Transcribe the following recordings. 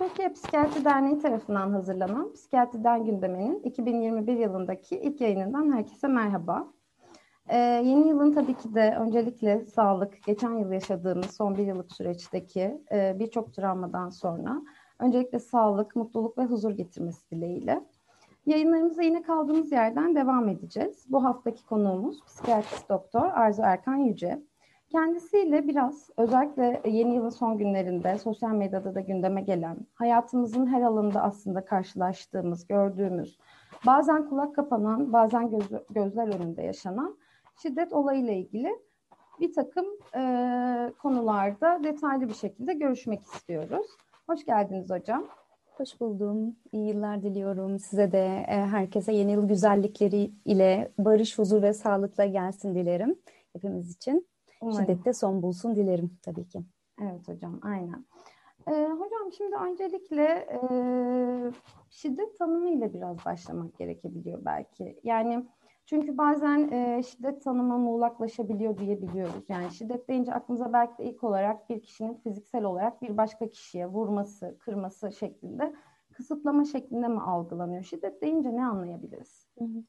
Türkiye Psikiyatri Derneği tarafından hazırlanan Psikiyatriden Gündeme'nin 2021 yılındaki ilk yayınından herkese merhaba. Ee, yeni yılın tabii ki de öncelikle sağlık, geçen yıl yaşadığımız son bir yıllık süreçteki e, birçok travmadan sonra öncelikle sağlık, mutluluk ve huzur getirmesi dileğiyle. Yayınlarımıza yine kaldığımız yerden devam edeceğiz. Bu haftaki konuğumuz psikiyatrist doktor Arzu Erkan Yüce. Kendisiyle biraz özellikle yeni yılın son günlerinde sosyal medyada da gündeme gelen, hayatımızın her alanında aslında karşılaştığımız, gördüğümüz, bazen kulak kapanan, bazen göz, gözler önünde yaşanan şiddet olayıyla ilgili bir takım e, konularda detaylı bir şekilde görüşmek istiyoruz. Hoş geldiniz hocam. Hoş buldum. İyi yıllar diliyorum size de, e, herkese yeni yıl güzellikleri ile barış, huzur ve sağlıkla gelsin dilerim hepimiz için. Umarım. Şiddette son bulsun dilerim tabii ki. Evet hocam, aynen. Ee, hocam şimdi öncelikle e, şiddet tanımıyla biraz başlamak gerekebiliyor belki. Yani çünkü bazen e, şiddet tanımı muğlaklaşabiliyor diyebiliyoruz. Yani şiddet deyince aklımıza belki de ilk olarak bir kişinin fiziksel olarak bir başka kişiye vurması, kırması şeklinde, kısıtlama şeklinde mi algılanıyor? Şiddet deyince ne anlayabiliriz? Hı hı.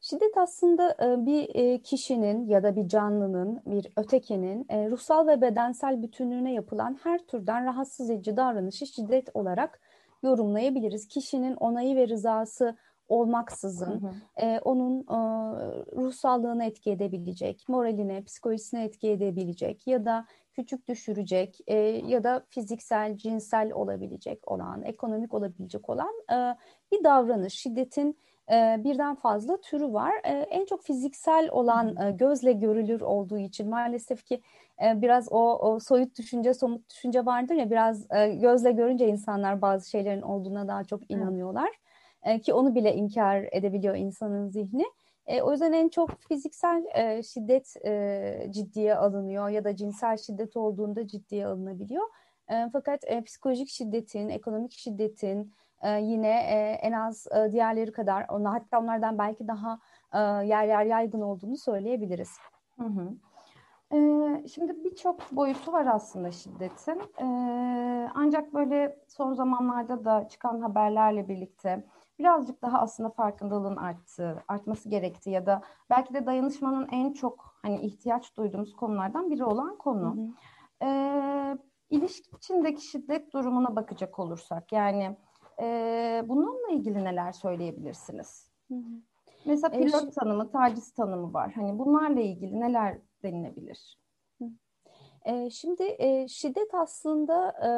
Şiddet aslında e, bir e, kişinin ya da bir canlının, bir ötekinin e, ruhsal ve bedensel bütünlüğüne yapılan her türden rahatsız edici davranışı şiddet olarak yorumlayabiliriz. Kişinin onayı ve rızası olmaksızın hı hı. E, onun e, ruh sağlığını etki edebilecek, moraline, psikolojisine etki edebilecek ya da küçük düşürecek e, ya da fiziksel, cinsel olabilecek olan, ekonomik olabilecek olan e, bir davranış. Şiddetin e, birden fazla türü var. E, en çok fiziksel olan e, gözle görülür olduğu için maalesef ki biraz o, o soyut düşünce, somut düşünce vardır ya biraz gözle görünce insanlar bazı şeylerin olduğuna daha çok inanıyorlar. Ki onu bile inkar edebiliyor insanın zihni. o yüzden en çok fiziksel şiddet ciddiye alınıyor ya da cinsel şiddet olduğunda ciddiye alınabiliyor. fakat psikolojik şiddetin, ekonomik şiddetin, e, yine e, en az e, diğerleri kadar onlar, hatta onlardan belki daha e, yer yer yaygın olduğunu söyleyebiliriz. Hı hı. Ee, şimdi birçok boyutu var aslında şiddetin. Ee, ancak böyle son zamanlarda da çıkan haberlerle birlikte birazcık daha aslında farkındalığın arttığı, artması gerektiği ya da belki de dayanışmanın en çok hani ihtiyaç duyduğumuz konulardan biri olan konu. Hı hı. Ee, ilişki içindeki şiddet durumuna bakacak olursak yani e, bununla ilgili neler söyleyebilirsiniz? Hı hı. Mesela pilot e, tanımı, taciz tanımı var. Hani bunlarla ilgili neler denilebilir? E, şimdi e, şiddet aslında e,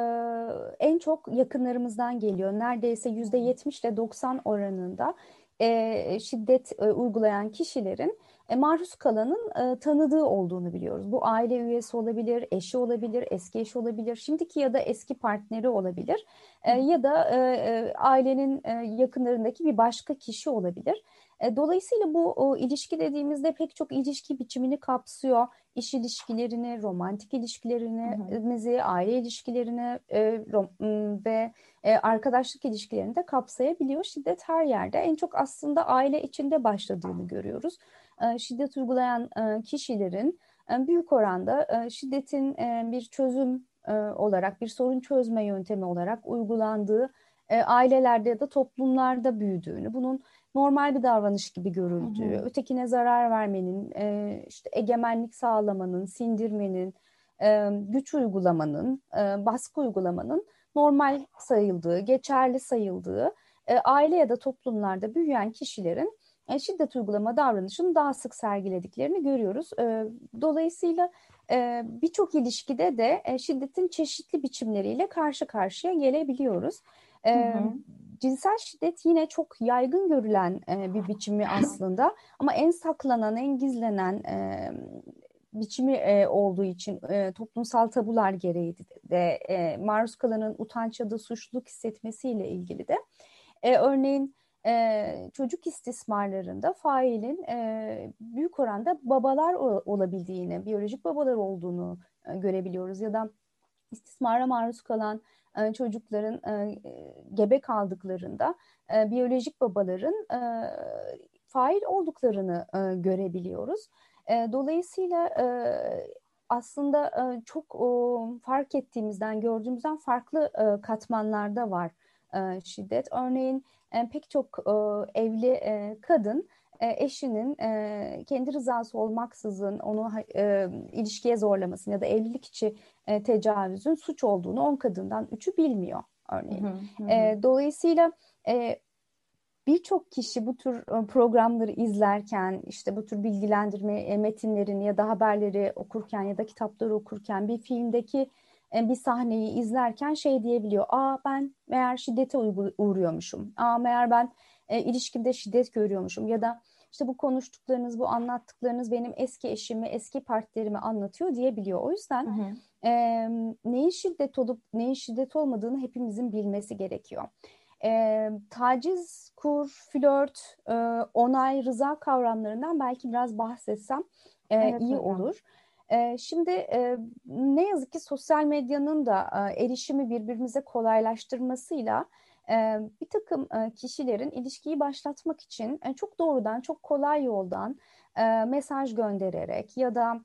en çok yakınlarımızdan geliyor. Neredeyse yüzde yetmiş ile doksan oranında e, şiddet e, uygulayan kişilerin e, maruz kalanın e, tanıdığı olduğunu biliyoruz. Bu aile üyesi olabilir, eşi olabilir, eski eşi olabilir, şimdiki ya da eski partneri olabilir e, ya da e, e, ailenin e, yakınlarındaki bir başka kişi olabilir. E, dolayısıyla bu o, ilişki dediğimizde pek çok ilişki biçimini kapsıyor. İş ilişkilerini, romantik ilişkilerimizi, aile ilişkilerini e, rom, ve e, arkadaşlık ilişkilerini de kapsayabiliyor. Şiddet her yerde. En çok aslında aile içinde başladığını görüyoruz. E, şiddet uygulayan e, kişilerin e, büyük oranda şiddetin bir çözüm olarak, bir sorun çözme yöntemi olarak uygulandığı ailelerde ya da toplumlarda büyüdüğünü, bunun normal bir davranış gibi görüldüğü, hı hı. ötekine zarar vermenin, işte egemenlik sağlamanın, sindirmenin, güç uygulamanın, baskı uygulamanın normal sayıldığı, geçerli sayıldığı, aile ya da toplumlarda büyüyen kişilerin e, şiddet uygulama davranışını daha sık sergilediklerini görüyoruz. E, dolayısıyla e, birçok ilişkide de şiddetin çeşitli biçimleriyle karşı karşıya gelebiliyoruz. Hı hı. Cinsel şiddet yine çok yaygın görülen bir biçimi aslında ama en saklanan, en gizlenen biçimi olduğu için toplumsal tabular gereği de maruz kalanın utanç ya da suçluluk hissetmesiyle ilgili de örneğin e, çocuk istismarlarında failin e, büyük oranda babalar olabildiğini, biyolojik babalar olduğunu e, görebiliyoruz ya da istismara maruz kalan e, çocukların e, gebe kaldıklarında e, biyolojik babaların e, fail olduklarını e, görebiliyoruz. E, dolayısıyla e, aslında e, çok o, fark ettiğimizden, gördüğümüzden farklı e, katmanlarda var e, şiddet. Örneğin e, pek çok e, evli e, kadın e, eşinin e, kendi rızası olmaksızın onu e, ilişkiye zorlamasını ya da evlilik içi e, tecavüzün suç olduğunu on kadından üçü bilmiyor örneğin. Hı hı. E, dolayısıyla e, birçok kişi bu tür e, programları izlerken işte bu tür bilgilendirme e, metinlerini ya da haberleri okurken ya da kitapları okurken bir filmdeki bir sahneyi izlerken şey diyebiliyor. Aa ben meğer şiddete uğruyormuşum. Aa meğer ben e, ilişkimde şiddet görüyormuşum ya da işte bu konuştuklarınız, bu anlattıklarınız benim eski eşimi, eski partnerimi anlatıyor diyebiliyor. O yüzden hı hı. E, neyin şiddet olup neyin şiddet olmadığını hepimizin bilmesi gerekiyor. E, taciz, kur, flört, e, onay, rıza kavramlarından belki biraz bahsetsem e, evet, iyi hocam. olur. E, şimdi e, ne yazık ki sosyal medyanın da e, erişimi birbirimize kolaylaştırmasıyla e, bir takım kişilerin ilişkiyi başlatmak için çok doğrudan, çok kolay yoldan mesaj göndererek ya da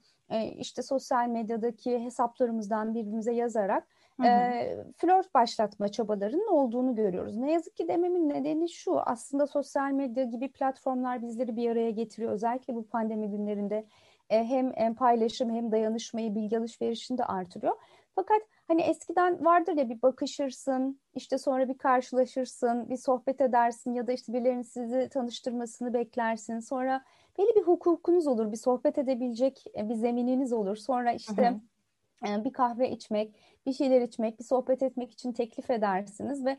işte sosyal medyadaki hesaplarımızdan birbirimize yazarak E, flört başlatma çabalarının olduğunu görüyoruz. Ne yazık ki dememin nedeni şu aslında sosyal medya gibi platformlar bizleri bir araya getiriyor. Özellikle bu pandemi günlerinde e, hem, paylaşım hem dayanışmayı bilgi alışverişini de artırıyor. Fakat hani eskiden vardır ya bir bakışırsın, işte sonra bir karşılaşırsın, bir sohbet edersin ya da işte birilerinin sizi tanıştırmasını beklersin. Sonra belli bir hukukunuz olur, bir sohbet edebilecek e, bir zemininiz olur. Sonra işte hı hı. Bir kahve içmek, bir şeyler içmek, bir sohbet etmek için teklif edersiniz ve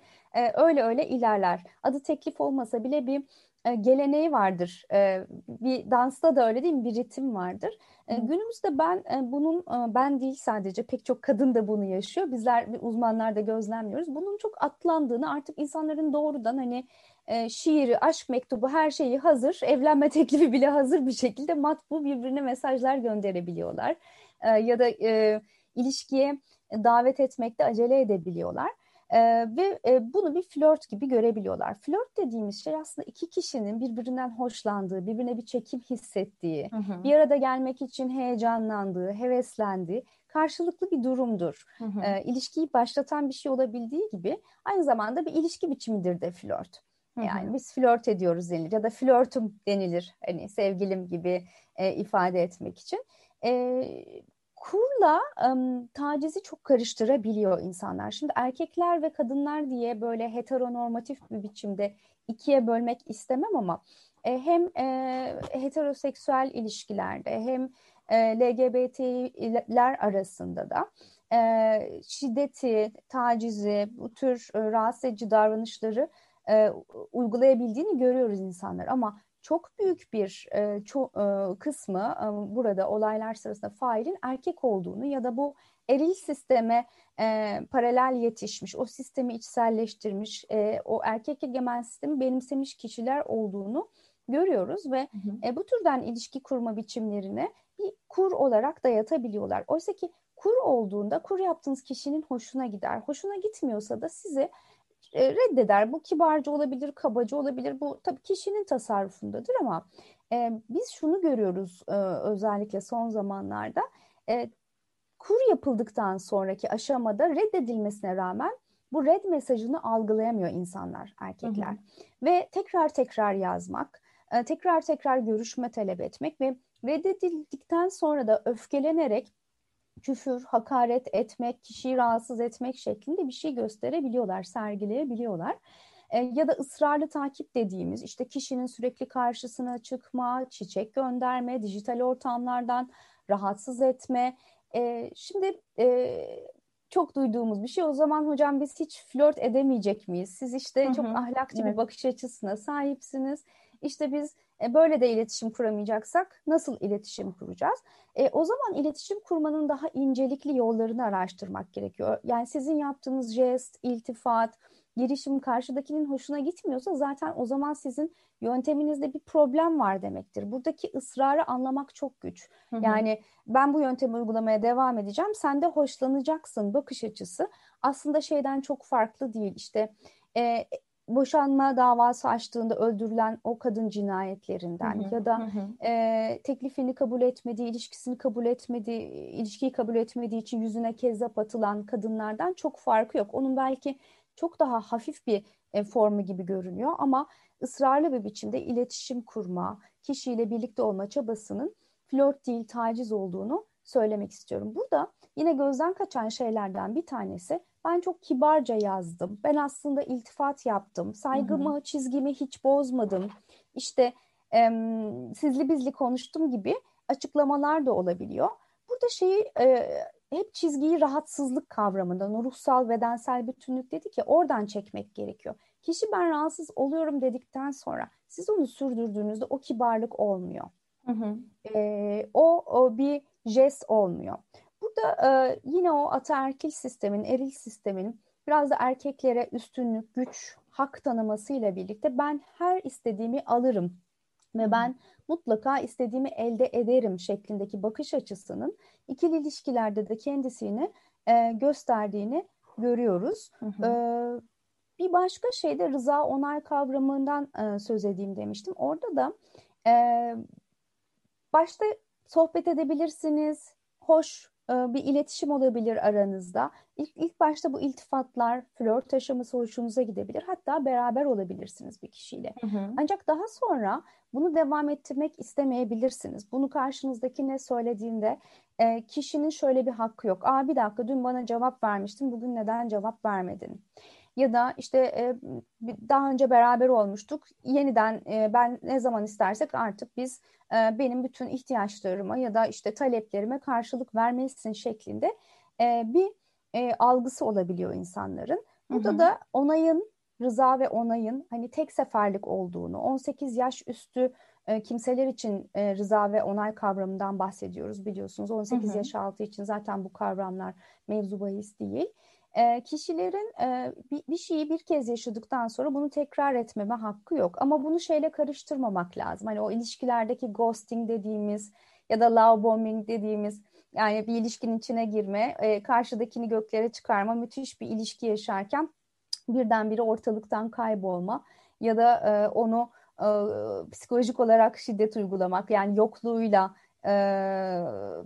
öyle öyle ilerler. Adı teklif olmasa bile bir geleneği vardır. Bir dansta da öyle değil mi? Bir ritim vardır. E, günümüzde ben bunun ben değil sadece pek çok kadın da bunu yaşıyor. Bizler uzmanlar da gözlemliyoruz. Bunun çok atlandığını artık insanların doğrudan hani şiiri, aşk mektubu her şeyi hazır, evlenme teklifi bile hazır bir şekilde matbu birbirine mesajlar gönderebiliyorlar. Ya da ilişkiye davet etmekte acele edebiliyorlar. E, ve e, bunu bir flört gibi görebiliyorlar. Flört dediğimiz şey aslında iki kişinin birbirinden hoşlandığı, birbirine bir çekim hissettiği, hı hı. bir arada gelmek için heyecanlandığı, heveslendiği karşılıklı bir durumdur. Hı hı. E, ilişkiyi başlatan bir şey olabildiği gibi aynı zamanda bir ilişki biçimidir de flört. Yani hı hı. biz flört ediyoruz denilir ya da flörtüm denilir hani sevgilim gibi e, ifade etmek için. E, kurla um, tacizi çok karıştırabiliyor insanlar. Şimdi erkekler ve kadınlar diye böyle heteronormatif bir biçimde ikiye bölmek istemem ama e, hem e, heteroseksüel ilişkilerde hem e, LGBT'ler arasında da e, şiddeti, tacizi, bu tür e, rahatsız edici davranışları e, uygulayabildiğini görüyoruz insanlar ama çok büyük bir e, ço e, kısmı e, burada olaylar sırasında failin erkek olduğunu ya da bu eril sisteme e, paralel yetişmiş, o sistemi içselleştirmiş, e, o erkek egemen sistemi benimsemiş kişiler olduğunu görüyoruz ve hı hı. E, bu türden ilişki kurma biçimlerine bir kur olarak dayatabiliyorlar. Oysa ki kur olduğunda kur yaptığınız kişinin hoşuna gider. Hoşuna gitmiyorsa da sizi e, reddeder. Bu kibarca olabilir, kabaca olabilir. Bu tabii kişinin tasarrufundadır ama e, biz şunu görüyoruz e, özellikle son zamanlarda. E, kur yapıldıktan sonraki aşamada reddedilmesine rağmen bu red mesajını algılayamıyor insanlar, erkekler. Hı hı. Ve tekrar tekrar yazmak, e, tekrar tekrar görüşme talep etmek ve reddedildikten sonra da öfkelenerek küfür, hakaret etmek, kişiyi rahatsız etmek şeklinde bir şey gösterebiliyorlar, sergileyebiliyorlar. E, ya da ısrarlı takip dediğimiz işte kişinin sürekli karşısına çıkma, çiçek gönderme, dijital ortamlardan rahatsız etme. E, şimdi e, çok duyduğumuz bir şey. O zaman hocam biz hiç flört edemeyecek miyiz? Siz işte hı hı. çok ahlakçı evet. bir bakış açısına sahipsiniz. İşte biz e, böyle de iletişim kuramayacaksak nasıl iletişim kuracağız? E, o zaman iletişim kurmanın daha incelikli yollarını araştırmak gerekiyor. Yani sizin yaptığınız jest, iltifat, girişim karşıdakinin hoşuna gitmiyorsa zaten o zaman sizin yönteminizde bir problem var demektir. Buradaki ısrarı anlamak çok güç. Hı hı. Yani ben bu yöntemi uygulamaya devam edeceğim. Sen de hoşlanacaksın bakış açısı. Aslında şeyden çok farklı değil. İşte e, boşanma davası açtığında öldürülen o kadın cinayetlerinden hı hı, ya da hı. E, teklifini kabul etmediği, ilişkisini kabul etmediği, ilişkiyi kabul etmediği için yüzüne kezzap atılan kadınlardan çok farkı yok. Onun belki çok daha hafif bir e, formu gibi görünüyor ama ısrarlı bir biçimde iletişim kurma, kişiyle birlikte olma çabasının flört değil taciz olduğunu söylemek istiyorum. Burada yine gözden kaçan şeylerden bir tanesi ben çok kibarca yazdım. Ben aslında iltifat yaptım. Saygımı, hı hı. çizgimi hiç bozmadım. İşte e, sizli bizli konuştum gibi açıklamalar da olabiliyor. Burada şeyi e, hep çizgiyi rahatsızlık kavramından, o ruhsal bedensel bütünlük dedi ki oradan çekmek gerekiyor. Kişi ben rahatsız oluyorum dedikten sonra siz onu sürdürdüğünüzde o kibarlık olmuyor. Hı hı. E, o, o bir jest olmuyor. Burada e, yine o ataerkil sistemin, eril sistemin biraz da erkeklere üstünlük, güç, hak tanımasıyla birlikte ben her istediğimi alırım ve ben mutlaka istediğimi elde ederim şeklindeki bakış açısının ikili ilişkilerde de kendisini e, gösterdiğini görüyoruz. Hı hı. E, bir başka şey de rıza onay kavramından e, söz edeyim demiştim. Orada da e, başta sohbet edebilirsiniz, hoş bir iletişim olabilir aranızda. İlk, ilk başta bu iltifatlar, flört aşaması hoşunuza gidebilir. Hatta beraber olabilirsiniz bir kişiyle. Hı hı. Ancak daha sonra bunu devam ettirmek istemeyebilirsiniz. Bunu karşınızdaki ne söylediğinde e, kişinin şöyle bir hakkı yok. Aa bir dakika dün bana cevap vermiştin, bugün neden cevap vermedin? Ya da işte e, daha önce beraber olmuştuk. Yeniden e, ben ne zaman istersek artık biz e, benim bütün ihtiyaçlarıma ya da işte taleplerime karşılık vermelisin şeklinde bir algısı olabiliyor insanların. Burada hı hı. da onayın, rıza ve onayın hani tek seferlik olduğunu, 18 yaş üstü kimseler için rıza ve onay kavramından bahsediyoruz biliyorsunuz. 18 hı hı. yaş altı için zaten bu kavramlar mevzu bahis değil e, kişilerin e, bir, bir şeyi bir kez yaşadıktan sonra bunu tekrar etmeme hakkı yok. Ama bunu şeyle karıştırmamak lazım. Hani o ilişkilerdeki ghosting dediğimiz ya da love bombing dediğimiz yani bir ilişkinin içine girme, e, karşıdakini göklere çıkarma, müthiş bir ilişki yaşarken birdenbire ortalıktan kaybolma ya da e, onu e, psikolojik olarak şiddet uygulamak yani yokluğuyla e,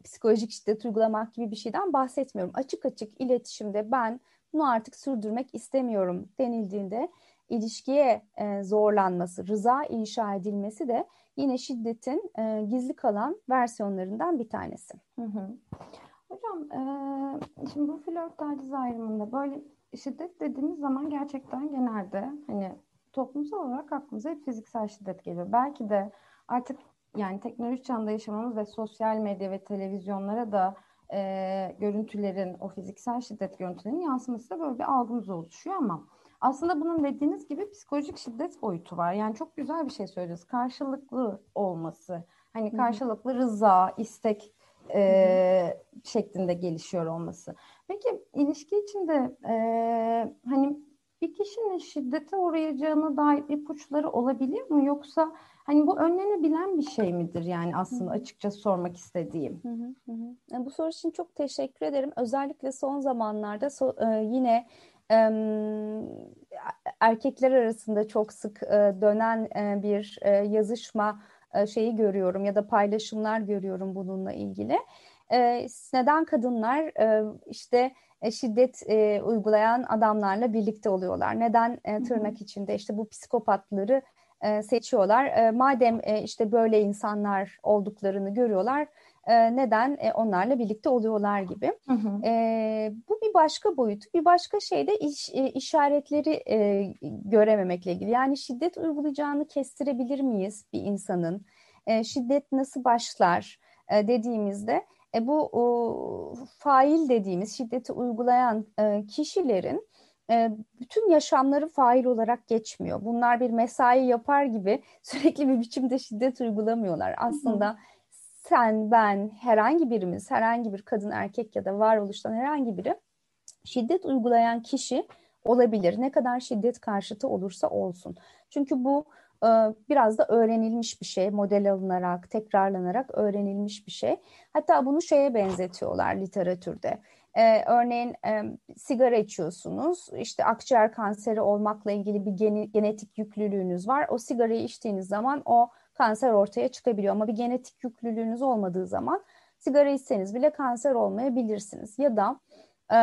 psikolojik şiddet uygulamak gibi bir şeyden bahsetmiyorum. Açık açık iletişimde ben bunu artık sürdürmek istemiyorum denildiğinde ilişkiye e, zorlanması, rıza inşa edilmesi de yine şiddetin e, gizli kalan versiyonlarından bir tanesi. Hı hı. Hocam e, şimdi bu flört taciz ayrımında böyle şiddet dediğimiz zaman gerçekten genelde hani toplumsal olarak aklımıza hep fiziksel şiddet geliyor. Belki de artık yani teknoloji çağında yaşamamız ve sosyal medya ve televizyonlara da e, görüntülerin, o fiziksel şiddet görüntülerinin yansıması da böyle bir algımız oluşuyor ama aslında bunun dediğiniz gibi psikolojik şiddet boyutu var. Yani çok güzel bir şey söylüyoruz. Karşılıklı olması, hani karşılıklı rıza, istek e, şeklinde gelişiyor olması. Peki ilişki içinde e, hani bir kişinin şiddete uğrayacağına dair ipuçları olabilir mi? Yoksa Hani bu önlenebilen bir şey midir yani aslında açıkça sormak istediğim. Hı hı hı. Yani bu soru için çok teşekkür ederim. Özellikle son zamanlarda so, e, yine e, erkekler arasında çok sık e, dönen e, bir e, yazışma e, şeyi görüyorum ya da paylaşımlar görüyorum bununla ilgili. E, neden kadınlar e, işte e, şiddet e, uygulayan adamlarla birlikte oluyorlar? Neden e, tırnak içinde işte bu psikopatları e, seçiyorlar. E, madem e, işte böyle insanlar olduklarını görüyorlar, e, neden e, onlarla birlikte oluyorlar gibi. Hı hı. E, bu bir başka boyutu. Bir başka şey de iş, e, işaretleri e, görememekle ilgili. Yani şiddet uygulayacağını kestirebilir miyiz bir insanın? E, şiddet nasıl başlar e, dediğimizde e, bu o, fail dediğimiz şiddeti uygulayan e, kişilerin bütün yaşamları fail olarak geçmiyor. Bunlar bir mesai yapar gibi sürekli bir biçimde şiddet uygulamıyorlar. Aslında sen, ben, herhangi birimiz, herhangi bir kadın, erkek ya da varoluştan herhangi biri şiddet uygulayan kişi olabilir. Ne kadar şiddet karşıtı olursa olsun. Çünkü bu e, biraz da öğrenilmiş bir şey. Model alınarak, tekrarlanarak öğrenilmiş bir şey. Hatta bunu şeye benzetiyorlar literatürde E, örneğin e, sigara içiyorsunuz, işte akciğer kanseri olmakla ilgili bir geni, genetik yüklülüğünüz var. O sigarayı içtiğiniz zaman o kanser ortaya çıkabiliyor ama bir genetik yüklülüğünüz olmadığı zaman sigara içseniz bile kanser olmayabilirsiniz. Ya da e,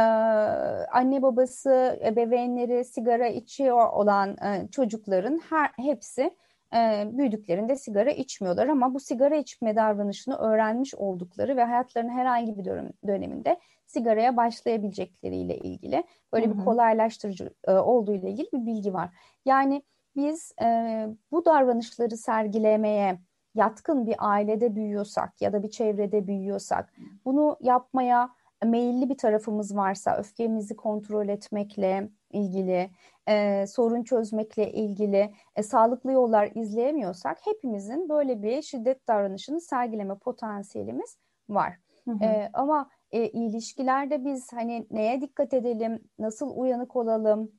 anne babası, ebeveynleri sigara içiyor olan e, çocukların her hepsi e, büyüdüklerinde sigara içmiyorlar ama bu sigara içme davranışını öğrenmiş oldukları ve hayatlarının herhangi bir dönem, döneminde sigaraya başlayabilecekleriyle ilgili böyle Hı-hı. bir kolaylaştırıcı e, olduğu ile ilgili bir bilgi var. Yani biz e, bu davranışları sergilemeye yatkın bir ailede büyüyorsak ya da bir çevrede büyüyorsak bunu yapmaya meyilli bir tarafımız varsa öfkemizi kontrol etmekle ilgili, e, sorun çözmekle ilgili e, sağlıklı yollar izleyemiyorsak hepimizin böyle bir şiddet davranışını sergileme potansiyelimiz var. Hı hı. E, ama e, ilişkilerde biz hani neye dikkat edelim, nasıl uyanık olalım,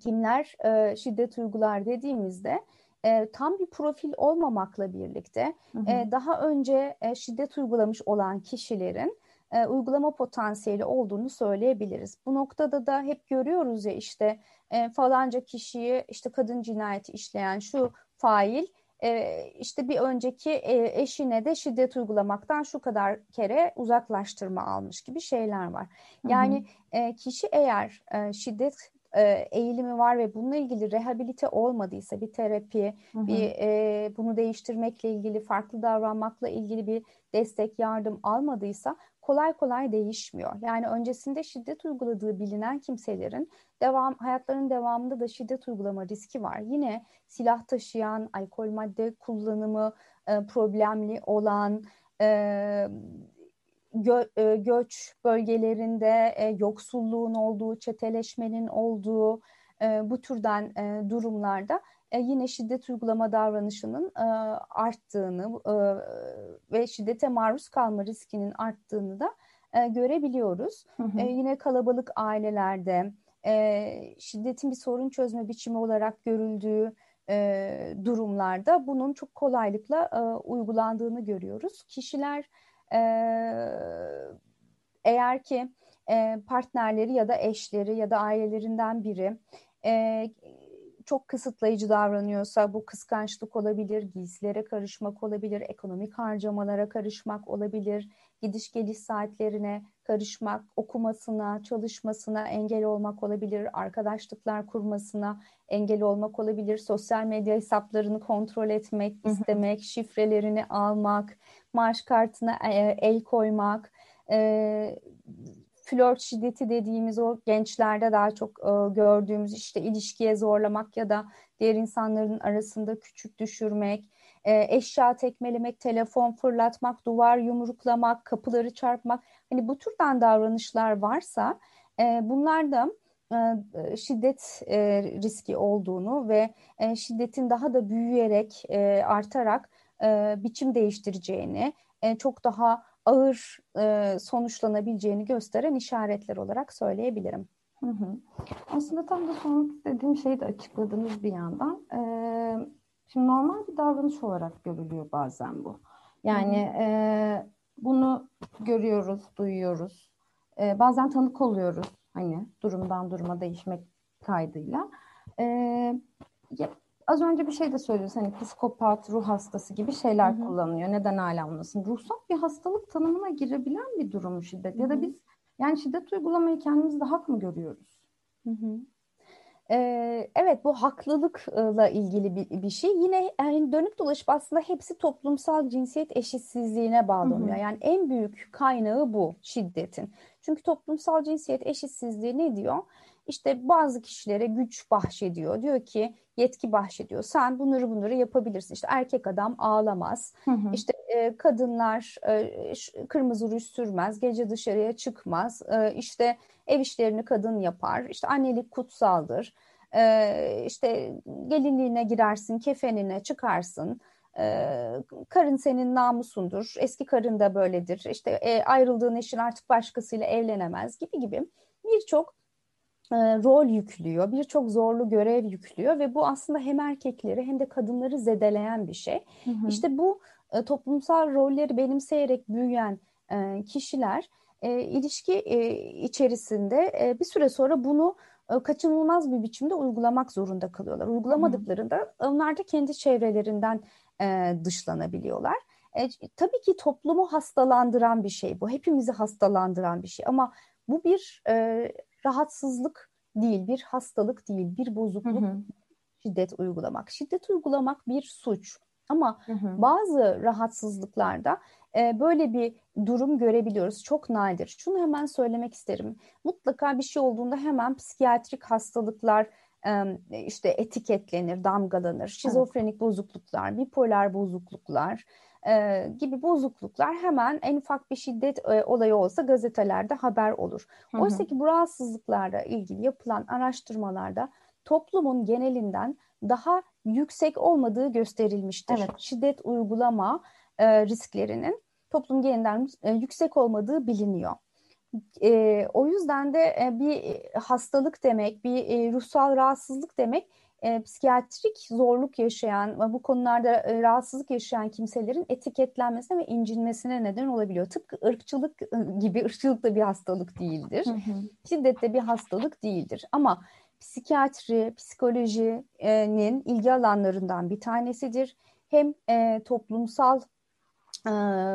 kimler e, şiddet uygular dediğimizde e, tam bir profil olmamakla birlikte hı hı. E, daha önce e, şiddet uygulamış olan kişilerin e, uygulama potansiyeli olduğunu söyleyebiliriz. Bu noktada da hep görüyoruz ya işte e, falanca kişiyi işte kadın cinayeti işleyen şu fail e, işte bir önceki e, eşine de şiddet uygulamaktan şu kadar kere uzaklaştırma almış gibi şeyler var. Yani hı hı. E, kişi eğer e, şiddet e, eğilimi var ve bununla ilgili rehabilite olmadıysa bir terapi, hı hı. bir e, bunu değiştirmekle ilgili farklı davranmakla ilgili bir destek, yardım almadıysa kolay kolay değişmiyor. Yani öncesinde şiddet uyguladığı bilinen kimselerin devam hayatlarının devamında da şiddet uygulama riski var. Yine silah taşıyan, alkol madde kullanımı e, problemli olan, e, gö, e, göç bölgelerinde e, yoksulluğun olduğu, çeteleşmenin olduğu e, bu türden e, durumlarda e, yine şiddet uygulama davranışının e, arttığını e, ve şiddete maruz kalma riskinin arttığını da e, görebiliyoruz. Hı hı. E, yine kalabalık ailelerde e, şiddetin bir sorun çözme biçimi olarak görüldüğü e, durumlarda bunun çok kolaylıkla e, uygulandığını görüyoruz. Kişiler e, eğer ki e, partnerleri ya da eşleri ya da ailelerinden biri e, çok kısıtlayıcı davranıyorsa bu kıskançlık olabilir, giysilere karışmak olabilir, ekonomik harcamalara karışmak olabilir, gidiş geliş saatlerine karışmak, okumasına, çalışmasına engel olmak olabilir, arkadaşlıklar kurmasına engel olmak olabilir, sosyal medya hesaplarını kontrol etmek, istemek, şifrelerini almak, maaş kartına e, el koymak, e, flört şiddeti dediğimiz o gençlerde daha çok e, gördüğümüz işte ilişkiye zorlamak ya da diğer insanların arasında küçük düşürmek, e, eşya tekmelemek, telefon fırlatmak, duvar yumruklamak, kapıları çarpmak hani bu türden davranışlar varsa e, bunlar da e, şiddet e, riski olduğunu ve e, şiddetin daha da büyüyerek artarak biçim değiştireceğini, çok daha ağır e, sonuçlanabileceğini gösteren işaretler olarak söyleyebilirim. Hı hı. Aslında tam da sormak istediğim şeyi de açıkladınız bir yandan. Ee, şimdi normal bir davranış olarak görülüyor bazen bu. Yani hı hı. E, bunu görüyoruz, duyuyoruz. E, bazen tanık oluyoruz hani durumdan duruma değişmek kaydıyla. E, ya, az önce bir şey de söylüyorsun hani psikopat, ruh hastası gibi şeyler Hı-hı. kullanılıyor. Neden hala olmasın? Ruhsal bir hastalık tanımına girebilen bir durum şiddet. Hı-hı. Ya da biz yani şiddet uygulamayı kendimizde hak mı görüyoruz? Hı-hı. Ee, evet bu haklılıkla ilgili bir, bir şey. Yine yani dönüp dolaşıp aslında hepsi toplumsal cinsiyet eşitsizliğine bağlanıyor. Hı hı. Yani en büyük kaynağı bu şiddetin. Çünkü toplumsal cinsiyet eşitsizliği ne diyor? İşte bazı kişilere güç bahşediyor. Diyor ki yetki bahşediyor. Sen bunları bunları yapabilirsin. İşte erkek adam ağlamaz. Hı hı. İşte e, kadınlar e, kırmızı ruj sürmez. Gece dışarıya çıkmaz. E, işte ev işlerini kadın yapar. İşte annelik kutsaldır. E, işte gelinliğine girersin, kefenine çıkarsın. Ee, karın senin namusundur. Eski karın da böyledir. İşte e, ayrıldığın eşin artık başkasıyla evlenemez gibi gibi birçok e, rol yüklüyor, birçok zorlu görev yüklüyor ve bu aslında hem erkekleri hem de kadınları zedeleyen bir şey. Hı hı. İşte bu e, toplumsal rolleri benimseyerek büyüyen e, kişiler e, ilişki e, içerisinde e, bir süre sonra bunu e, kaçınılmaz bir biçimde uygulamak zorunda kalıyorlar. Uygulamadıklarında onlar da kendi çevrelerinden e, dışlanabiliyorlar. E, tabii ki toplumu hastalandıran bir şey bu. Hepimizi hastalandıran bir şey ama bu bir e, rahatsızlık değil, bir hastalık değil, bir bozukluk. Hı hı. Şiddet uygulamak. Şiddet uygulamak bir suç. Ama hı hı. bazı rahatsızlıklarda e, böyle bir durum görebiliyoruz. Çok nadir. Şunu hemen söylemek isterim. Mutlaka bir şey olduğunda hemen psikiyatrik hastalıklar e, işte etiketlenir, damgalanır. Şizofrenik evet. bozukluklar, bipolar bozukluklar e, gibi bozukluklar hemen en ufak bir şiddet e, olayı olsa gazetelerde haber olur. Hı hı. Oysa ki bu rahatsızlıklarla ilgili yapılan araştırmalarda toplumun genelinden daha yüksek olmadığı gösterilmiştir. Evet. Şiddet uygulama e, risklerinin toplum genelinden e, yüksek olmadığı biliniyor. E, o yüzden de e, bir hastalık demek, bir e, ruhsal rahatsızlık demek e, psikiyatrik zorluk yaşayan, bu konularda e, rahatsızlık yaşayan kimselerin etiketlenmesine ve incinmesine neden olabiliyor. Tıpkı ırkçılık e, gibi, ırkçılık da bir hastalık değildir. Hı hı. Şiddet de bir hastalık değildir. Ama psikiyatri, psikolojinin ilgi alanlarından bir tanesidir. Hem e, toplumsal e,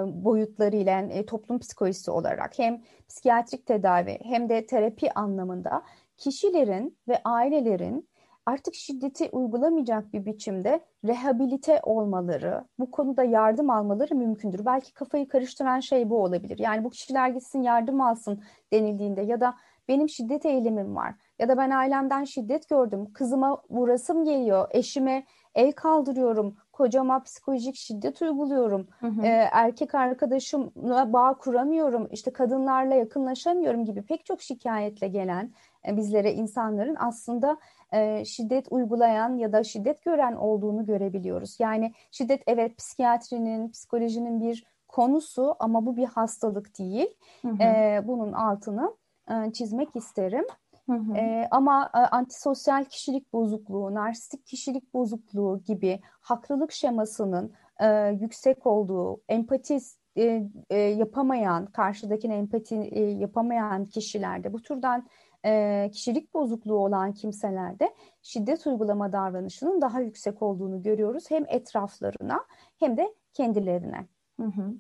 boyutlarıyla e, toplum psikolojisi olarak hem psikiyatrik tedavi hem de terapi anlamında kişilerin ve ailelerin artık şiddeti uygulamayacak bir biçimde rehabilite olmaları, bu konuda yardım almaları mümkündür. Belki kafayı karıştıran şey bu olabilir. Yani bu kişiler gitsin yardım alsın denildiğinde ya da benim şiddet eylemim var ya da ben ailemden şiddet gördüm, kızıma vurasım geliyor, eşime el kaldırıyorum, kocama psikolojik şiddet uyguluyorum, hı hı. E, erkek arkadaşımla bağ kuramıyorum, işte kadınlarla yakınlaşamıyorum gibi pek çok şikayetle gelen bizlere insanların aslında e, şiddet uygulayan ya da şiddet gören olduğunu görebiliyoruz. Yani şiddet evet psikiyatrinin, psikolojinin bir konusu ama bu bir hastalık değil. Hı hı. E, bunun altını e, çizmek isterim. Hı hı. E, ama e, antisosyal kişilik bozukluğu, narsistik kişilik bozukluğu gibi haklılık şemasının e, yüksek olduğu, empati e, e, yapamayan, karşıdakine empati e, yapamayan kişilerde bu türden e, kişilik bozukluğu olan kimselerde şiddet uygulama davranışının daha yüksek olduğunu görüyoruz. Hem etraflarına hem de kendilerine. Hı hı.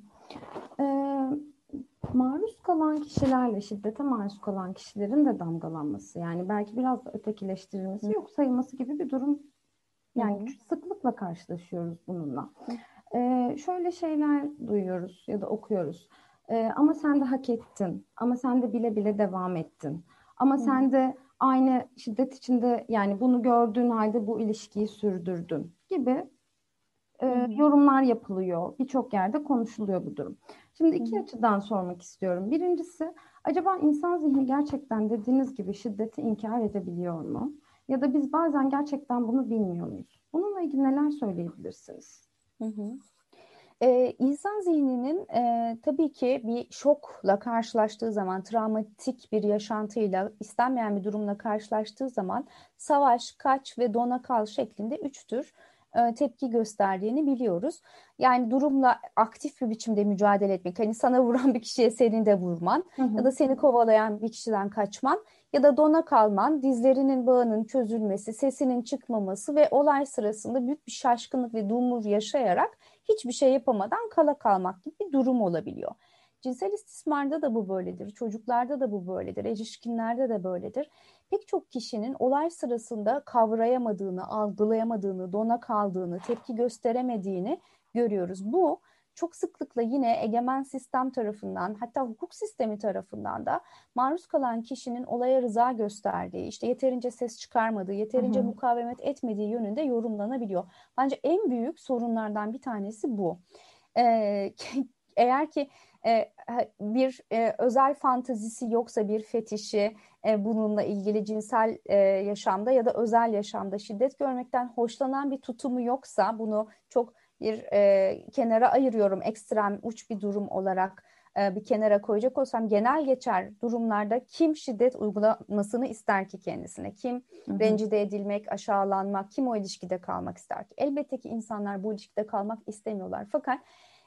Ee, maruz kalan kişilerle şiddete maruz kalan kişilerin de damgalanması yani belki biraz da ötekileştirilmesi Hı. yok sayılması gibi bir durum yani Hı. sıklıkla karşılaşıyoruz bununla. Ee, şöyle şeyler duyuyoruz ya da okuyoruz. Ee, ama sen de hak ettin. Ama sen de bile bile devam ettin. Ama Hı. sen de aynı şiddet içinde yani bunu gördüğün halde bu ilişkiyi sürdürdün gibi e, yorumlar yapılıyor. Birçok yerde konuşuluyor bu durum. Şimdi iki Hı. açıdan sormak istiyorum. Birincisi acaba insan zihni gerçekten dediğiniz gibi şiddeti inkar edebiliyor mu? Ya da biz bazen gerçekten bunu bilmiyor muyuz? Bununla ilgili neler söyleyebilirsiniz? Hı hı. Ee, insan zihninin e, tabii ki bir şokla karşılaştığı zaman, travmatik bir yaşantıyla, istenmeyen bir durumla karşılaştığı zaman savaş, kaç ve dona kal şeklinde üç tür e, tepki gösterdiğini biliyoruz. Yani durumla aktif bir biçimde mücadele etmek, hani sana vuran bir kişiye senin de vurman hı hı. ya da seni kovalayan bir kişiden kaçman ya da dona kalman, dizlerinin bağının çözülmesi, sesinin çıkmaması ve olay sırasında büyük bir şaşkınlık ve dumur yaşayarak hiçbir şey yapamadan kala kalmak gibi bir durum olabiliyor. Cinsel istismarda da bu böyledir, çocuklarda da bu böyledir, erişkinlerde de böyledir. Pek çok kişinin olay sırasında kavrayamadığını, algılayamadığını, dona kaldığını, tepki gösteremediğini görüyoruz. Bu çok sıklıkla yine egemen sistem tarafından hatta hukuk sistemi tarafından da maruz kalan kişinin olaya rıza gösterdiği, işte yeterince ses çıkarmadığı, yeterince hı hı. mukavemet etmediği yönünde yorumlanabiliyor. Bence en büyük sorunlardan bir tanesi bu. Ee, eğer ki e, bir e, özel fantazisi yoksa bir fetişi e, bununla ilgili cinsel e, yaşamda ya da özel yaşamda şiddet görmekten hoşlanan bir tutumu yoksa bunu çok bir e, kenara ayırıyorum ekstrem uç bir durum olarak e, bir kenara koyacak olsam genel geçer durumlarda kim şiddet uygulamasını ister ki kendisine? Kim hı hı. rencide edilmek, aşağılanmak, kim o ilişkide kalmak ister ki? Elbette ki insanlar bu ilişkide kalmak istemiyorlar. Fakat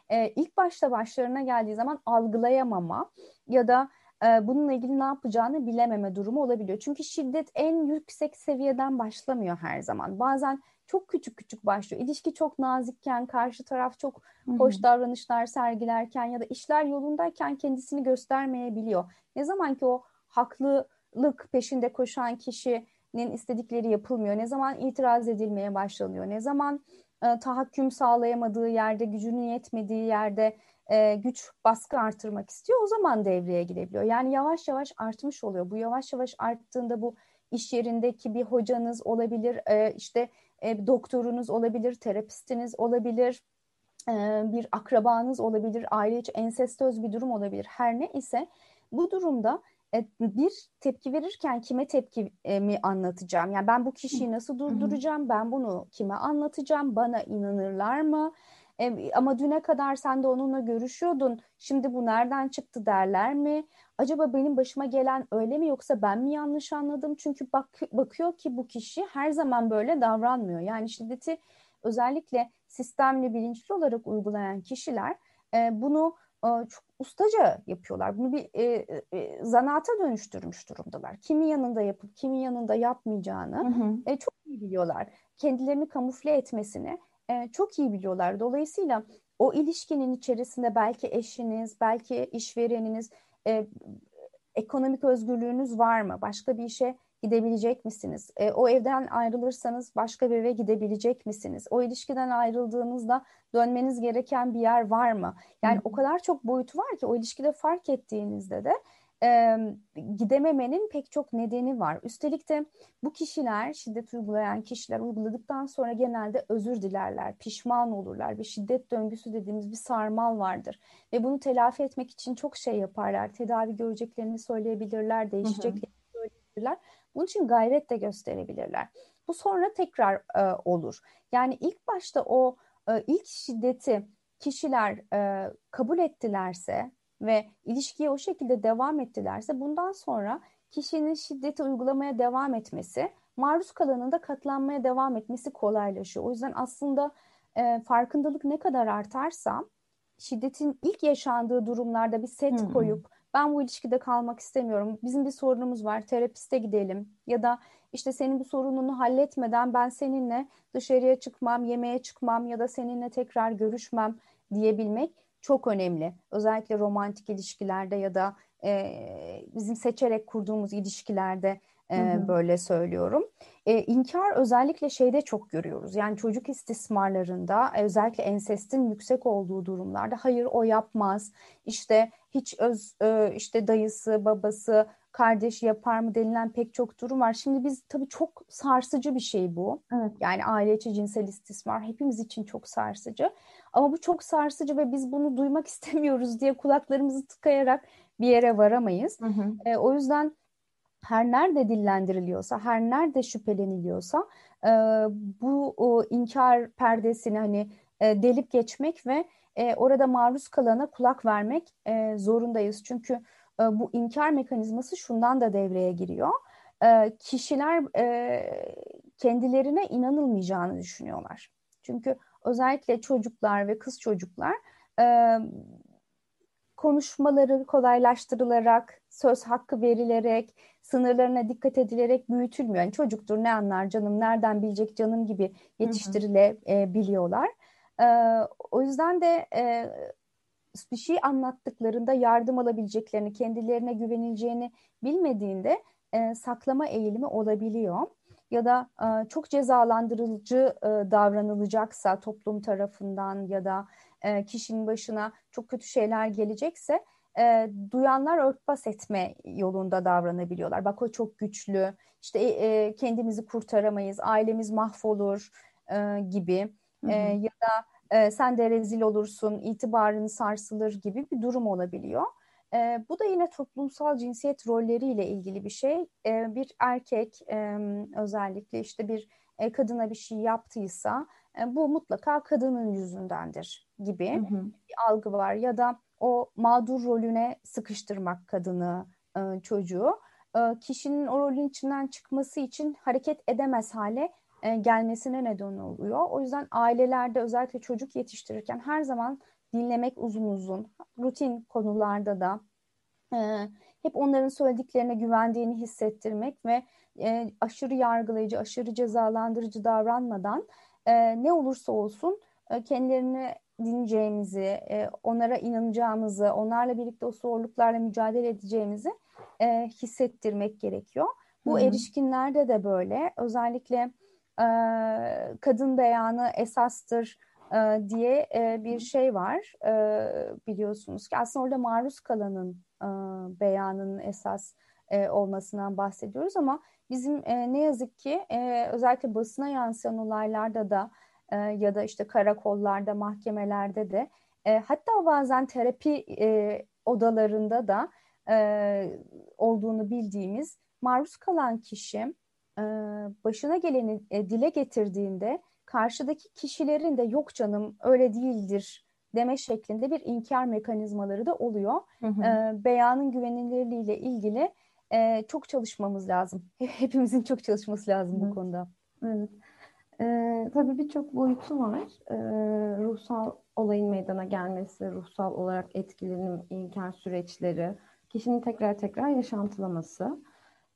e, ilk başta başlarına geldiği zaman algılayamama ya da e, bununla ilgili ne yapacağını bilememe durumu olabiliyor. Çünkü şiddet en yüksek seviyeden başlamıyor her zaman. Bazen çok küçük küçük başlıyor. İlişki çok nazikken, karşı taraf çok hoş davranışlar sergilerken ya da işler yolundayken kendisini göstermeyebiliyor. Ne zaman ki o haklılık peşinde koşan kişinin istedikleri yapılmıyor, ne zaman itiraz edilmeye başlanıyor, ne zaman e, tahakküm sağlayamadığı yerde, gücünün yetmediği yerde e, güç baskı artırmak istiyor o zaman devreye girebiliyor. Yani yavaş yavaş artmış oluyor. Bu yavaş yavaş arttığında bu iş yerindeki bir hocanız olabilir, e, işte e, doktorunuz olabilir, terapistiniz olabilir, e, bir akrabanız olabilir, aile içi ensestöz bir durum olabilir. Her ne ise bu durumda e, bir tepki verirken kime tepkimi anlatacağım? Yani ben bu kişiyi nasıl durduracağım? Ben bunu kime anlatacağım? Bana inanırlar mı? E, ama düne kadar sen de onunla görüşüyordun. Şimdi bu nereden çıktı derler mi? Acaba benim başıma gelen öyle mi yoksa ben mi yanlış anladım? Çünkü bak, bakıyor ki bu kişi her zaman böyle davranmıyor. Yani şiddeti özellikle sistemli bilinçli olarak uygulayan kişiler e, bunu e, çok ustaca yapıyorlar. Bunu bir e, e, zanaata dönüştürmüş durumdalar. Kimin yanında yapıp kimin yanında yapmayacağını hı hı. E, çok iyi biliyorlar. Kendilerini kamufle etmesini e, çok iyi biliyorlar. Dolayısıyla o ilişkinin içerisinde belki eşiniz, belki işvereniniz, e, ekonomik özgürlüğünüz var mı? Başka bir işe gidebilecek misiniz? E, o evden ayrılırsanız başka bir eve gidebilecek misiniz? O ilişkiden ayrıldığınızda dönmeniz gereken bir yer var mı? Yani Hı. o kadar çok boyutu var ki o ilişkide fark ettiğinizde de e, gidememenin pek çok nedeni var. Üstelik de bu kişiler, şiddet uygulayan kişiler uyguladıktan sonra genelde özür dilerler, pişman olurlar. Bir şiddet döngüsü dediğimiz bir sarmal vardır. Ve bunu telafi etmek için çok şey yaparlar. Tedavi göreceklerini söyleyebilirler, değişeceklerini söyleyebilirler. Bunun için gayret de gösterebilirler. Bu sonra tekrar e, olur. Yani ilk başta o e, ilk şiddeti kişiler e, kabul ettilerse ve ilişkiye o şekilde devam ettilerse bundan sonra kişinin şiddeti uygulamaya devam etmesi, maruz kalanın da katlanmaya devam etmesi kolaylaşıyor. O yüzden aslında e, farkındalık ne kadar artarsa şiddetin ilk yaşandığı durumlarda bir set hmm. koyup ben bu ilişkide kalmak istemiyorum. Bizim bir sorunumuz var. Terapiste gidelim. Ya da işte senin bu sorununu halletmeden ben seninle dışarıya çıkmam, yemeğe çıkmam ya da seninle tekrar görüşmem diyebilmek çok önemli. Özellikle romantik ilişkilerde ya da e, bizim seçerek kurduğumuz ilişkilerde e, hı hı. böyle söylüyorum. E, inkar özellikle şeyde çok görüyoruz. Yani çocuk istismarlarında özellikle ensestin yüksek olduğu durumlarda hayır o yapmaz. İşte hiç öz e, işte dayısı, babası, kardeş yapar mı denilen pek çok durum var. Şimdi biz tabii çok sarsıcı bir şey bu. Evet. Yani aile içi cinsel istismar hepimiz için çok sarsıcı. Ama bu çok sarsıcı ve biz bunu duymak istemiyoruz diye kulaklarımızı tıkayarak bir yere varamayız. Hı hı. E, o yüzden her nerede dillendiriliyorsa, her nerede şüpheleniliyorsa e, bu o, inkar perdesini hani e, delip geçmek ve e, orada maruz kalana kulak vermek e, zorundayız. Çünkü e, bu inkar mekanizması şundan da devreye giriyor. E, kişiler e, kendilerine inanılmayacağını düşünüyorlar. Çünkü özellikle çocuklar ve kız çocuklar e, konuşmaları kolaylaştırılarak, söz hakkı verilerek, sınırlarına dikkat edilerek büyütülmüyor. Yani çocuktur ne anlar canım, nereden bilecek canım gibi yetiştirilebiliyorlar. E, o yüzden de e, bir şey anlattıklarında yardım alabileceklerini, kendilerine güvenileceğini bilmediğinde e, saklama eğilimi olabiliyor. Ya da e, çok cezalandırıcı e, davranılacaksa toplum tarafından ya da e, kişinin başına çok kötü şeyler gelecekse e, duyanlar örtbas etme yolunda davranabiliyorlar. Bak o çok güçlü, işte e, kendimizi kurtaramayız, ailemiz mahvolur e, gibi e, ya da e, sen de rezil olursun, itibarın sarsılır gibi bir durum olabiliyor. E, bu da yine toplumsal cinsiyet rolleriyle ilgili bir şey. E, bir erkek e, özellikle işte bir e, kadına bir şey yaptıysa e, bu mutlaka kadının yüzündendir gibi hı hı. bir algı var. Ya da o mağdur rolüne sıkıştırmak kadını, e, çocuğu. E, kişinin o rolün içinden çıkması için hareket edemez hale e, gelmesine neden oluyor. O yüzden ailelerde özellikle çocuk yetiştirirken her zaman dinlemek uzun uzun, rutin konularda da e, hep onların söylediklerine güvendiğini hissettirmek ve e, aşırı yargılayıcı, aşırı cezalandırıcı davranmadan e, ne olursa olsun e, kendilerini dinleyeceğimizi, e, onlara inanacağımızı, onlarla birlikte o zorluklarla mücadele edeceğimizi e, hissettirmek gerekiyor. Bu Hı-hı. erişkinlerde de böyle. Özellikle e, kadın beyanı esastır e, diye e, bir şey var e, biliyorsunuz ki. Aslında orada maruz kalanın e, beyanının esas e, olmasından bahsediyoruz ama bizim e, ne yazık ki e, özellikle basına yansıyan olaylarda da e, ya da işte karakollarda, mahkemelerde de e, hatta bazen terapi e, odalarında da e, olduğunu bildiğimiz maruz kalan kişi e, başına geleni e, dile getirdiğinde karşıdaki kişilerin de yok canım öyle değildir deme şeklinde bir inkar mekanizmaları da oluyor. Hı hı. E, beyanın güvenilirliğiyle ilgili e, çok çalışmamız lazım. Hepimizin çok çalışması lazım hı. bu konuda. Evet. Ee, tabii birçok boyutu var. Ee, ruhsal olayın meydana gelmesi, ruhsal olarak etkilenim, inkar süreçleri, kişinin tekrar tekrar yaşantılaması.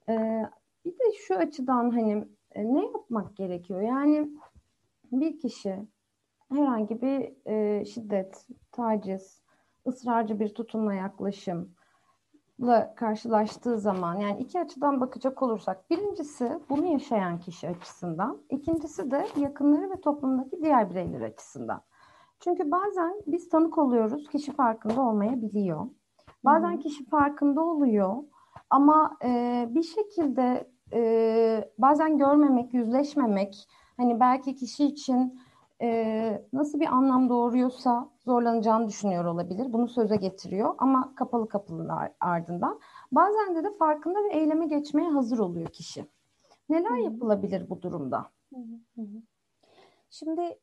Ee, bir de şu açıdan hani e, ne yapmak gerekiyor? Yani bir kişi herhangi bir e, şiddet, taciz, ısrarcı bir tutumla yaklaşım, karşılaştığı zaman yani iki açıdan bakacak olursak birincisi bunu yaşayan kişi açısından ikincisi de yakınları ve toplumdaki diğer bireyler açısından. Çünkü bazen biz tanık oluyoruz kişi farkında olmayabiliyor. Bazen hmm. kişi farkında oluyor ama e, bir şekilde e, bazen görmemek, yüzleşmemek hani belki kişi için e, nasıl bir anlam doğuruyorsa zorlanacağını düşünüyor olabilir. Bunu söze getiriyor ama kapalı kapılar ardından. Bazen de de farkında ve eyleme geçmeye hazır oluyor kişi. Neler yapılabilir bu durumda? Şimdi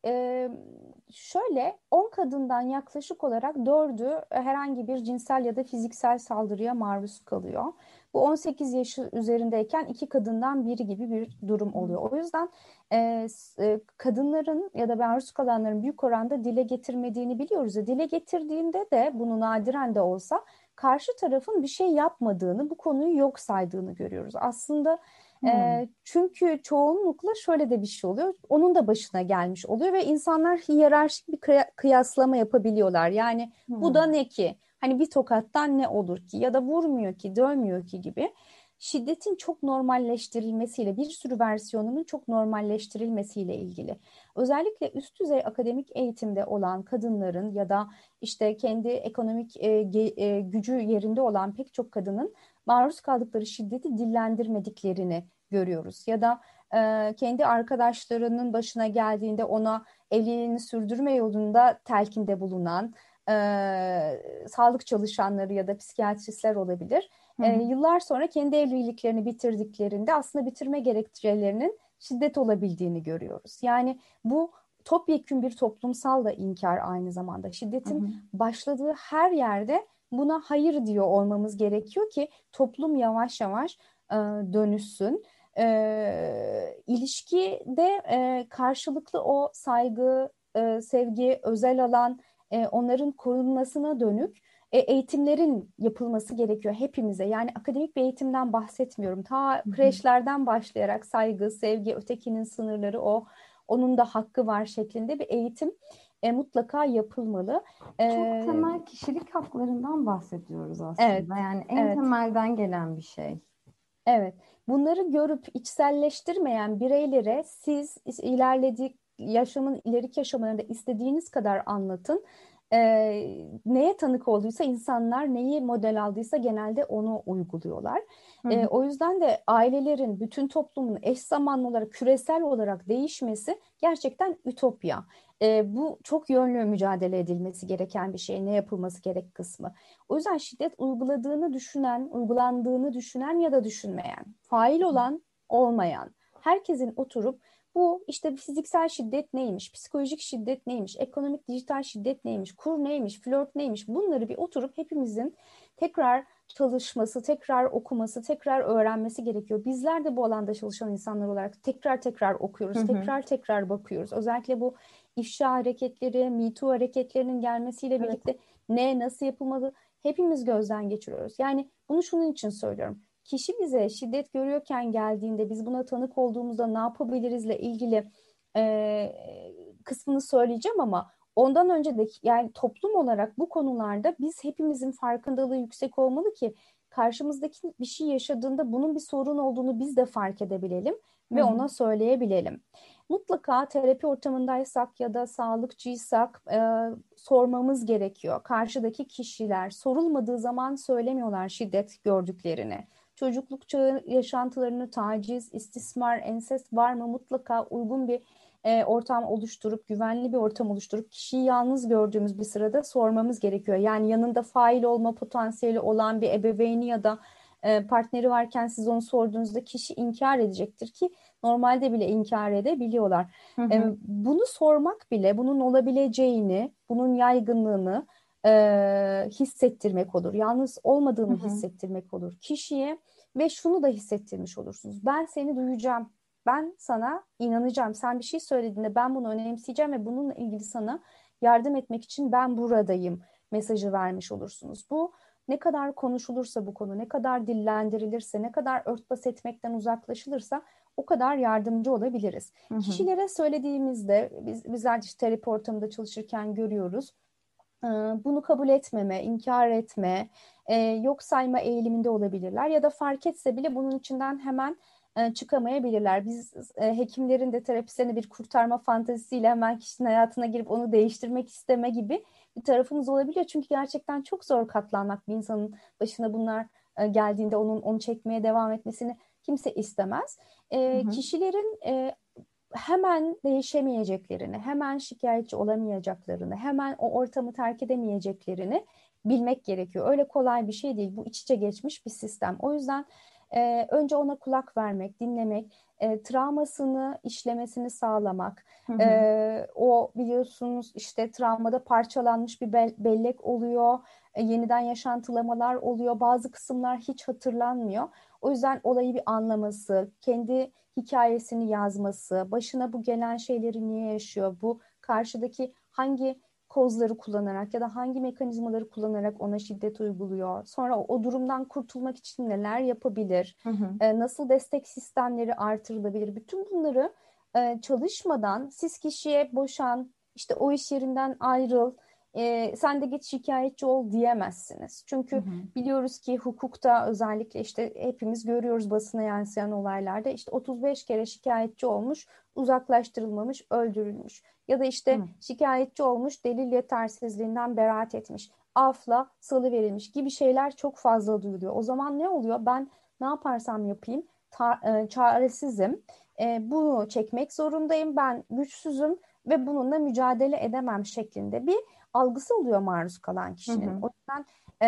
şöyle 10 kadından yaklaşık olarak 4'ü herhangi bir cinsel ya da fiziksel saldırıya maruz kalıyor. Bu 18 yaşı üzerindeyken iki kadından biri gibi bir durum oluyor. O yüzden e, e, kadınların ya da maruz kalanların büyük oranda dile getirmediğini biliyoruz. Dile getirdiğinde de bunu nadiren de olsa karşı tarafın bir şey yapmadığını, bu konuyu yok saydığını görüyoruz. Aslında hmm. e, çünkü çoğunlukla şöyle de bir şey oluyor. Onun da başına gelmiş oluyor ve insanlar hiyerarşik bir kıyaslama yapabiliyorlar. Yani hmm. bu da ne ki? Hani bir tokattan ne olur ki ya da vurmuyor ki, dövmüyor ki gibi şiddetin çok normalleştirilmesiyle bir sürü versiyonunun çok normalleştirilmesiyle ilgili. Özellikle üst düzey akademik eğitimde olan kadınların ya da işte kendi ekonomik e, e, gücü yerinde olan pek çok kadının maruz kaldıkları şiddeti dillendirmediklerini görüyoruz. Ya da e, kendi arkadaşlarının başına geldiğinde ona evliliğini sürdürme yolunda telkinde bulunan e, sağlık çalışanları ya da psikiyatristler olabilir. E, yıllar sonra kendi evliliklerini bitirdiklerinde aslında bitirme gerekçelerinin şiddet olabildiğini görüyoruz. Yani bu topyekün bir toplumsal da inkar aynı zamanda. Şiddetin hı hı. başladığı her yerde buna hayır diyor olmamız gerekiyor ki toplum yavaş yavaş e, dönüşsün. E, ilişkide e, karşılıklı o saygı, e, sevgi, özel alan e, onların korunmasına dönük e, eğitimlerin yapılması gerekiyor hepimize. Yani akademik bir eğitimden bahsetmiyorum. Ta kreşlerden başlayarak saygı, sevgi, ötekinin sınırları o, onun da hakkı var şeklinde bir eğitim e, mutlaka yapılmalı. Çok temel kişilik haklarından bahsediyoruz aslında. Evet, yani en evet. temelden gelen bir şey. Evet. Bunları görüp içselleştirmeyen bireylere siz ilerledik yaşamın ileriki aşamalarında istediğiniz kadar anlatın. E, neye tanık olduysa insanlar neyi model aldıysa genelde onu uyguluyorlar. Hı. E, o yüzden de ailelerin, bütün toplumun eş zamanlı olarak küresel olarak değişmesi gerçekten ütopya. E, bu çok yönlü mücadele edilmesi gereken bir şey. Ne yapılması gerek kısmı. O yüzden şiddet uyguladığını düşünen, uygulandığını düşünen ya da düşünmeyen, fail olan, olmayan, herkesin oturup bu işte fiziksel şiddet neymiş, psikolojik şiddet neymiş, ekonomik dijital şiddet neymiş, kur neymiş, flört neymiş bunları bir oturup hepimizin tekrar çalışması, tekrar okuması, tekrar öğrenmesi gerekiyor. Bizler de bu alanda çalışan insanlar olarak tekrar tekrar okuyoruz, hı hı. tekrar tekrar bakıyoruz. Özellikle bu ifşa hareketleri, Me Too hareketlerinin gelmesiyle evet. birlikte ne, nasıl yapılmalı hepimiz gözden geçiriyoruz. Yani bunu şunun için söylüyorum. Kişi bize şiddet görüyorken geldiğinde biz buna tanık olduğumuzda ne yapabilirizle ilgili e, kısmını söyleyeceğim ama ondan önce de yani toplum olarak bu konularda biz hepimizin farkındalığı yüksek olmalı ki karşımızdaki bir şey yaşadığında bunun bir sorun olduğunu biz de fark edebilelim ve Hı-hı. ona söyleyebilelim. Mutlaka terapi ortamındaysak ya da sağlıkçıysak e, sormamız gerekiyor. Karşıdaki kişiler sorulmadığı zaman söylemiyorlar şiddet gördüklerini. Çocukluk çağı yaşantılarını taciz, istismar, ensest var mı mutlaka uygun bir e, ortam oluşturup, güvenli bir ortam oluşturup kişiyi yalnız gördüğümüz bir sırada sormamız gerekiyor. Yani yanında fail olma potansiyeli olan bir ebeveyni ya da e, partneri varken siz onu sorduğunuzda kişi inkar edecektir ki normalde bile inkar edebiliyorlar. Hı hı. E, bunu sormak bile bunun olabileceğini, bunun yaygınlığını e, hissettirmek olur. Yalnız olmadığını hı hı. hissettirmek olur kişiye ve şunu da hissettirmiş olursunuz. Ben seni duyacağım. Ben sana inanacağım. Sen bir şey söylediğinde ben bunu önemseyeceğim ve bununla ilgili sana yardım etmek için ben buradayım mesajı vermiş olursunuz. Bu ne kadar konuşulursa bu konu, ne kadar dillendirilirse, ne kadar örtbas etmekten uzaklaşılırsa o kadar yardımcı olabiliriz. Hı hı. Kişilere söylediğimizde biz, bizler işte terapi ortamında çalışırken görüyoruz. Bunu kabul etmeme, inkar etme, yok sayma eğiliminde olabilirler ya da fark etse bile bunun içinden hemen çıkamayabilirler. Biz hekimlerin de terapistlerine bir kurtarma fantezisiyle hemen kişinin hayatına girip onu değiştirmek isteme gibi bir tarafımız olabiliyor. Çünkü gerçekten çok zor katlanmak bir insanın başına bunlar geldiğinde onun onu çekmeye devam etmesini kimse istemez. E, hı hı. Kişilerin e, hemen değişemeyeceklerini, hemen şikayetçi olamayacaklarını, hemen o ortamı terk edemeyeceklerini bilmek gerekiyor. Öyle kolay bir şey değil. Bu iç içe geçmiş bir sistem. O yüzden e, önce ona kulak vermek, dinlemek, e, travmasını işlemesini sağlamak. Hı hı. E, o biliyorsunuz işte travmada parçalanmış bir be bellek oluyor, e, yeniden yaşantılamalar oluyor. Bazı kısımlar hiç hatırlanmıyor. O yüzden olayı bir anlaması, kendi hikayesini yazması, başına bu gelen şeyleri niye yaşıyor, bu karşıdaki hangi kozları kullanarak ya da hangi mekanizmaları kullanarak ona şiddet uyguluyor. Sonra o, o durumdan kurtulmak için neler yapabilir? Hı hı. E, nasıl destek sistemleri artırılabilir? Bütün bunları e, çalışmadan siz kişiye boşan, işte o iş yerinden ayrıl, e, sen de git şikayetçi ol diyemezsiniz. Çünkü hı hı. biliyoruz ki hukukta özellikle işte hepimiz görüyoruz basına yansıyan olaylarda işte 35 kere şikayetçi olmuş, uzaklaştırılmamış, öldürülmüş. Ya da işte hı. şikayetçi olmuş, delil yetersizliğinden beraat etmiş, afla salı verilmiş gibi şeyler çok fazla duyuluyor. O zaman ne oluyor? Ben ne yaparsam yapayım ta, e, çaresizim. E, bunu çekmek zorundayım. Ben güçsüzüm ve bununla mücadele edemem şeklinde bir algısı oluyor maruz kalan kişinin. Hı hı. O yüzden e,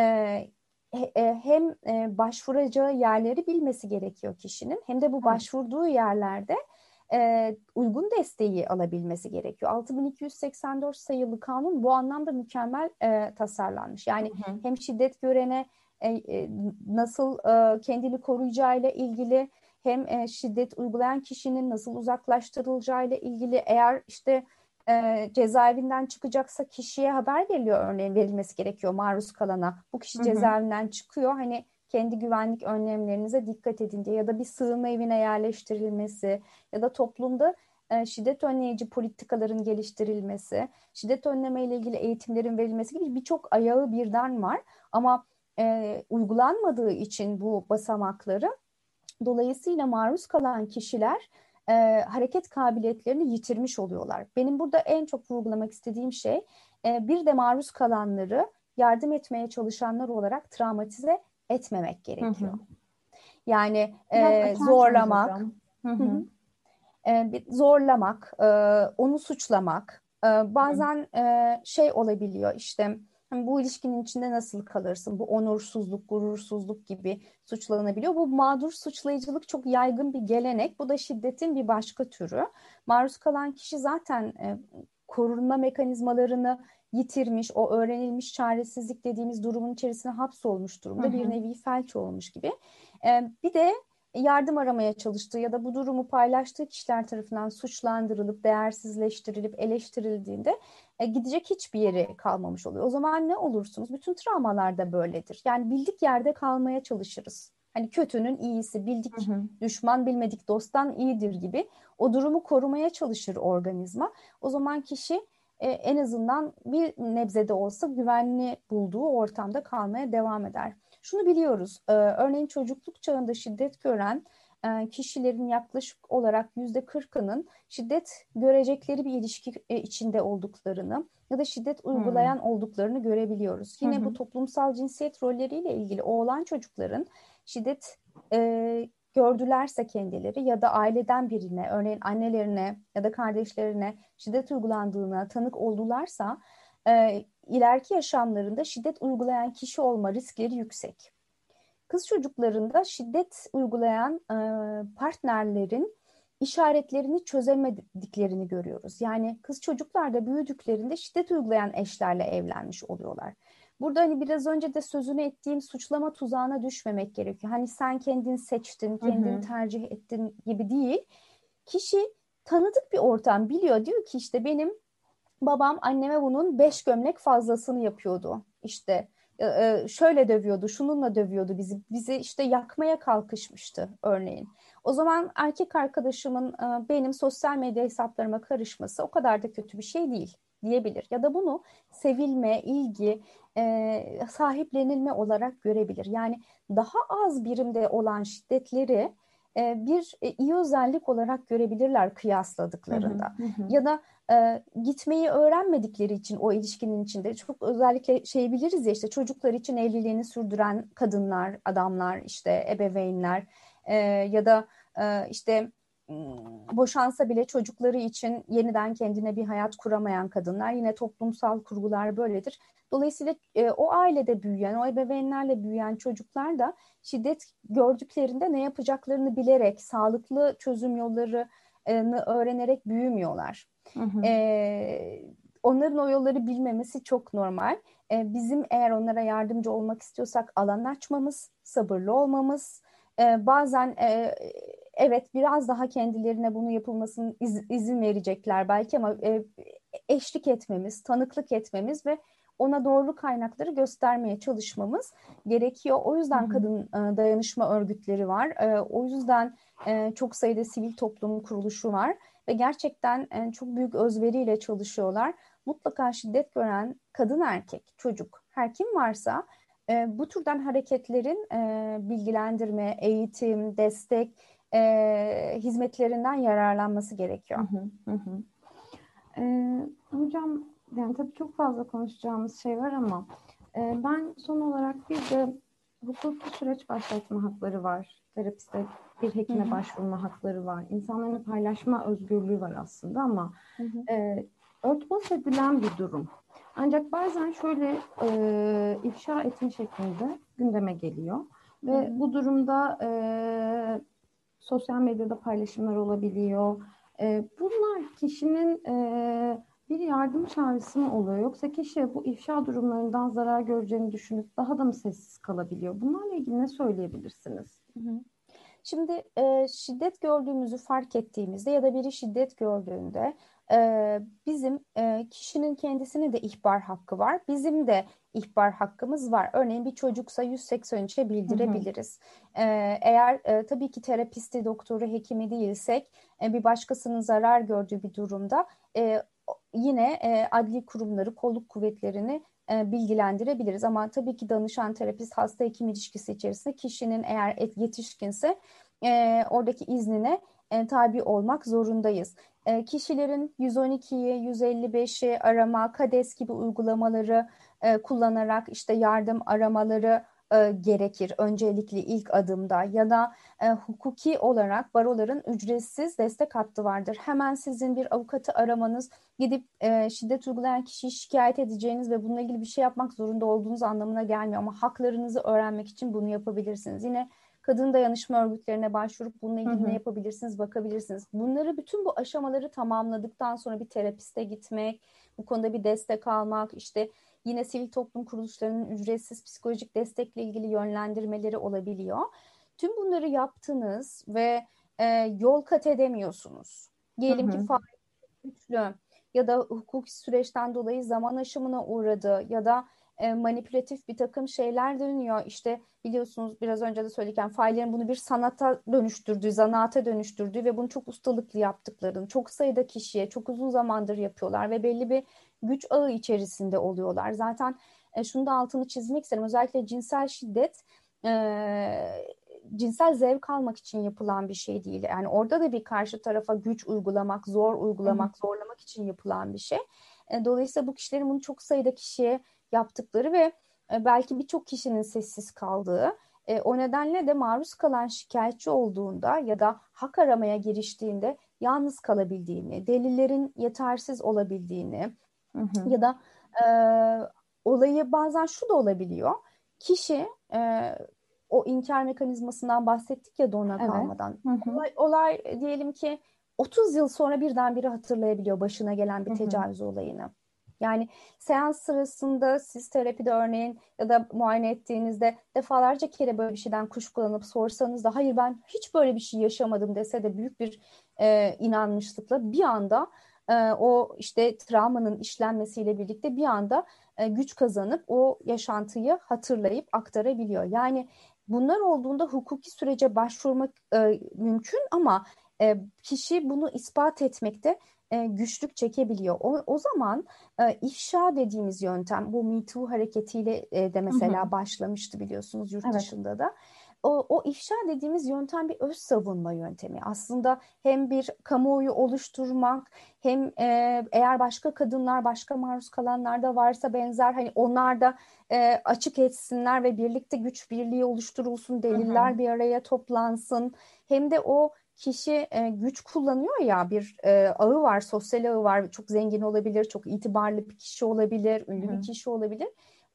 e, hem e, başvuracağı yerleri bilmesi gerekiyor kişinin hem de bu başvurduğu yerlerde e, uygun desteği alabilmesi gerekiyor. 6284 sayılı kanun bu anlamda mükemmel e, tasarlanmış. Yani hı hı. hem şiddet görene e, e, nasıl e, kendini koruyacağıyla ilgili hem e, şiddet uygulayan kişinin nasıl uzaklaştırılacağıyla ilgili eğer işte e, cezaevinden çıkacaksa kişiye haber veriliyor örneğin verilmesi gerekiyor maruz kalana. Bu kişi cezaevinden çıkıyor hani kendi güvenlik önlemlerinize dikkat edin diye ya da bir sığınma evine yerleştirilmesi ya da toplumda e, şiddet önleyici politikaların geliştirilmesi, şiddet önleme ile ilgili eğitimlerin verilmesi gibi birçok ayağı birden var. Ama e, uygulanmadığı için bu basamakları dolayısıyla maruz kalan kişiler e, hareket kabiliyetlerini yitirmiş oluyorlar. Benim burada en çok vurgulamak istediğim şey e, bir de maruz kalanları yardım etmeye çalışanlar olarak travmatize etmemek gerekiyor. Hı hı. Yani e, zorlamak, hı hı. E, zorlamak, e, onu suçlamak, e, bazen e, şey olabiliyor işte Hani bu ilişkinin içinde nasıl kalırsın? Bu onursuzluk, gurursuzluk gibi suçlanabiliyor. Bu mağdur suçlayıcılık çok yaygın bir gelenek. Bu da şiddetin bir başka türü. Maruz kalan kişi zaten e, korunma mekanizmalarını yitirmiş, o öğrenilmiş çaresizlik dediğimiz durumun içerisine hapsolmuş durumda. Hı hı. Bir nevi felç olmuş gibi. E, bir de yardım aramaya çalıştığı ya da bu durumu paylaştığı kişiler tarafından suçlandırılıp, değersizleştirilip, eleştirildiğinde e, gidecek hiçbir yeri kalmamış oluyor. O zaman ne olursunuz? Bütün travmalar da böyledir. Yani bildik yerde kalmaya çalışırız. Hani kötünün iyisi, bildik hı hı. düşman bilmedik dosttan iyidir gibi o durumu korumaya çalışır organizma. O zaman kişi e, en azından bir nebzede olsa güvenli bulduğu ortamda kalmaya devam eder. Şunu biliyoruz, e, örneğin çocukluk çağında şiddet gören kişilerin yaklaşık olarak yüzde kırkının şiddet görecekleri bir ilişki e, içinde olduklarını ya da şiddet uygulayan hmm. olduklarını görebiliyoruz. Yine hmm. bu toplumsal cinsiyet rolleriyle ilgili oğlan çocukların şiddet e, gördülerse kendileri ya da aileden birine, örneğin annelerine ya da kardeşlerine şiddet uygulandığına tanık oldularsa e, ileriki yaşamlarında şiddet uygulayan kişi olma riskleri yüksek. Kız çocuklarında şiddet uygulayan e, partnerlerin işaretlerini çözemediklerini görüyoruz. Yani kız çocuklar da büyüdüklerinde şiddet uygulayan eşlerle evlenmiş oluyorlar. Burada hani biraz önce de sözünü ettiğim suçlama tuzağına düşmemek gerekiyor. Hani sen kendin seçtin, kendin hı hı. tercih ettin gibi değil. Kişi tanıdık bir ortam biliyor. Diyor ki işte benim babam anneme bunun beş gömlek fazlasını yapıyordu. İşte şöyle dövüyordu, şununla dövüyordu bizi. Bizi işte yakmaya kalkışmıştı örneğin. O zaman erkek arkadaşımın e, benim sosyal medya hesaplarıma karışması o kadar da kötü bir şey değil diyebilir. Ya da bunu sevilme, ilgi, sahiplenilme olarak görebilir. Yani daha az birimde olan şiddetleri bir iyi özellik olarak görebilirler kıyasladıklarında. Hı hı hı. Ya da e, gitmeyi öğrenmedikleri için o ilişkinin içinde çok özellikle şey biliriz ya işte çocuklar için evliliğini sürdüren kadınlar, adamlar, işte ebeveynler e, ya da e, işte boşansa bile çocukları için yeniden kendine bir hayat kuramayan kadınlar yine toplumsal kurgular böyledir. Dolayısıyla e, o ailede büyüyen, o ebeveynlerle büyüyen çocuklar da şiddet gördüklerinde ne yapacaklarını bilerek, sağlıklı çözüm yollarını öğrenerek büyümüyorlar. Hı hı. E, onların o yolları bilmemesi çok normal. E, bizim eğer onlara yardımcı olmak istiyorsak alan açmamız, sabırlı olmamız, e, bazen e, evet biraz daha kendilerine bunu yapılmasının iz, izin verecekler belki ama e, eşlik etmemiz, tanıklık etmemiz ve ona doğru kaynakları göstermeye çalışmamız gerekiyor. O yüzden kadın e, dayanışma örgütleri var. E, o yüzden e, çok sayıda sivil toplum kuruluşu var ve gerçekten e, çok büyük özveriyle çalışıyorlar. Mutlaka şiddet gören kadın erkek, çocuk, her kim varsa e, bu türden hareketlerin e, bilgilendirme, eğitim, destek e, hizmetlerinden yararlanması gerekiyor. Hı hı hı. Ee, hocam yani tabii çok fazla konuşacağımız şey var ama e, ben son olarak bir de hukuki süreç başlatma hakları var. Terapiste bir hekime hı hı. başvurma hakları var. İnsanların paylaşma özgürlüğü var aslında ama hı hı. E, örtbas edilen bir durum. Ancak bazen şöyle e, ifşa etme şeklinde gündeme geliyor. Ve hı hı. bu durumda e, sosyal medyada paylaşımlar olabiliyor. E, bunlar kişinin e, bir yardım çağrısı mı oluyor? Yoksa kişi bu ifşa durumlarından zarar göreceğini düşünüp daha da mı sessiz kalabiliyor? Bunlarla ilgili ne söyleyebilirsiniz? Şimdi e, şiddet gördüğümüzü fark ettiğimizde ya da biri şiddet gördüğünde e, bizim e, kişinin kendisinin de ihbar hakkı var. Bizim de ihbar hakkımız var. Örneğin bir çocuksa 183'e bildirebiliriz. Hı hı. E, eğer e, tabii ki terapisti, doktoru, hekimi değilsek e, bir başkasının zarar gördüğü bir durumda e, yine e, adli kurumları, kolluk kuvvetlerini e, bilgilendirebiliriz. Ama tabii ki danışan terapist hasta hekim ilişkisi içerisinde kişinin eğer et, yetişkinse e, oradaki iznine e, tabi olmak zorundayız. E, kişilerin 112'yi, 155'i arama, KADES gibi uygulamaları e, kullanarak işte yardım aramaları e, gerekir öncelikli ilk adımda ya da e, hukuki olarak baroların ücretsiz destek hattı vardır. Hemen sizin bir avukatı aramanız, gidip e, şiddet uygulayan kişiyi şikayet edeceğiniz ve bununla ilgili bir şey yapmak zorunda olduğunuz anlamına gelmiyor ama haklarınızı öğrenmek için bunu yapabilirsiniz. Yine kadın dayanışma örgütlerine başvurup bununla ilgili hı hı. ne yapabilirsiniz bakabilirsiniz. Bunları bütün bu aşamaları tamamladıktan sonra bir terapiste gitmek, bu konuda bir destek almak, işte yine sivil toplum kuruluşlarının ücretsiz psikolojik destekle ilgili yönlendirmeleri olabiliyor. Tüm bunları yaptınız ve e, yol kat edemiyorsunuz. Diyelim hı hı. ki faaliyet güçlü ya da hukuki süreçten dolayı zaman aşımına uğradı ya da e, manipülatif bir takım şeyler dönüyor. İşte biliyorsunuz biraz önce de söylerken faillerin bunu bir sanata dönüştürdüğü, zanaata dönüştürdüğü ve bunu çok ustalıklı yaptıklarını, çok sayıda kişiye çok uzun zamandır yapıyorlar ve belli bir güç ağı içerisinde oluyorlar. Zaten e, şunu da altını çizmek isterim. Özellikle cinsel şiddet e, cinsel zevk almak için yapılan bir şey değil. Yani orada da bir karşı tarafa güç uygulamak, zor uygulamak, Hı. zorlamak için yapılan bir şey. E, dolayısıyla bu kişilerin bunu çok sayıda kişiye yaptıkları ve e, belki birçok kişinin sessiz kaldığı e, o nedenle de maruz kalan şikayetçi olduğunda ya da hak aramaya giriştiğinde yalnız kalabildiğini, delillerin yetersiz olabildiğini hı hı. ya da e, olayı bazen şu da olabiliyor. Kişi e, o inkar mekanizmasından bahsettik ya dona evet. kalmadan. Hı hı. Olay, olay diyelim ki 30 yıl sonra birdenbire hatırlayabiliyor başına gelen bir tecavüz hı hı. olayını. Yani seans sırasında siz terapide örneğin ya da muayene ettiğinizde defalarca kere böyle bir şeyden kuşkulanıp sorsanız da hayır ben hiç böyle bir şey yaşamadım dese de büyük bir e, inanmışlıkla bir anda e, o işte travmanın işlenmesiyle birlikte bir anda e, güç kazanıp o yaşantıyı hatırlayıp aktarabiliyor. Yani bunlar olduğunda hukuki sürece başvurmak e, mümkün ama e, kişi bunu ispat etmekte e, güçlük çekebiliyor. O, o zaman e, ifşa dediğimiz yöntem bu Me Too hareketiyle e, de mesela hı hı. başlamıştı biliyorsunuz yurt evet. dışında da. O, o ifşa dediğimiz yöntem bir öz savunma yöntemi. Aslında hem bir kamuoyu oluşturmak hem e, eğer başka kadınlar başka maruz kalanlar da varsa benzer hani onlar da e, açık etsinler ve birlikte güç birliği oluşturulsun, deliller hı hı. bir araya toplansın. Hem de o kişi e, güç kullanıyor ya bir e, ağı var, sosyal ağı var. Çok zengin olabilir, çok itibarlı bir kişi olabilir, ünlü Hı. bir kişi olabilir.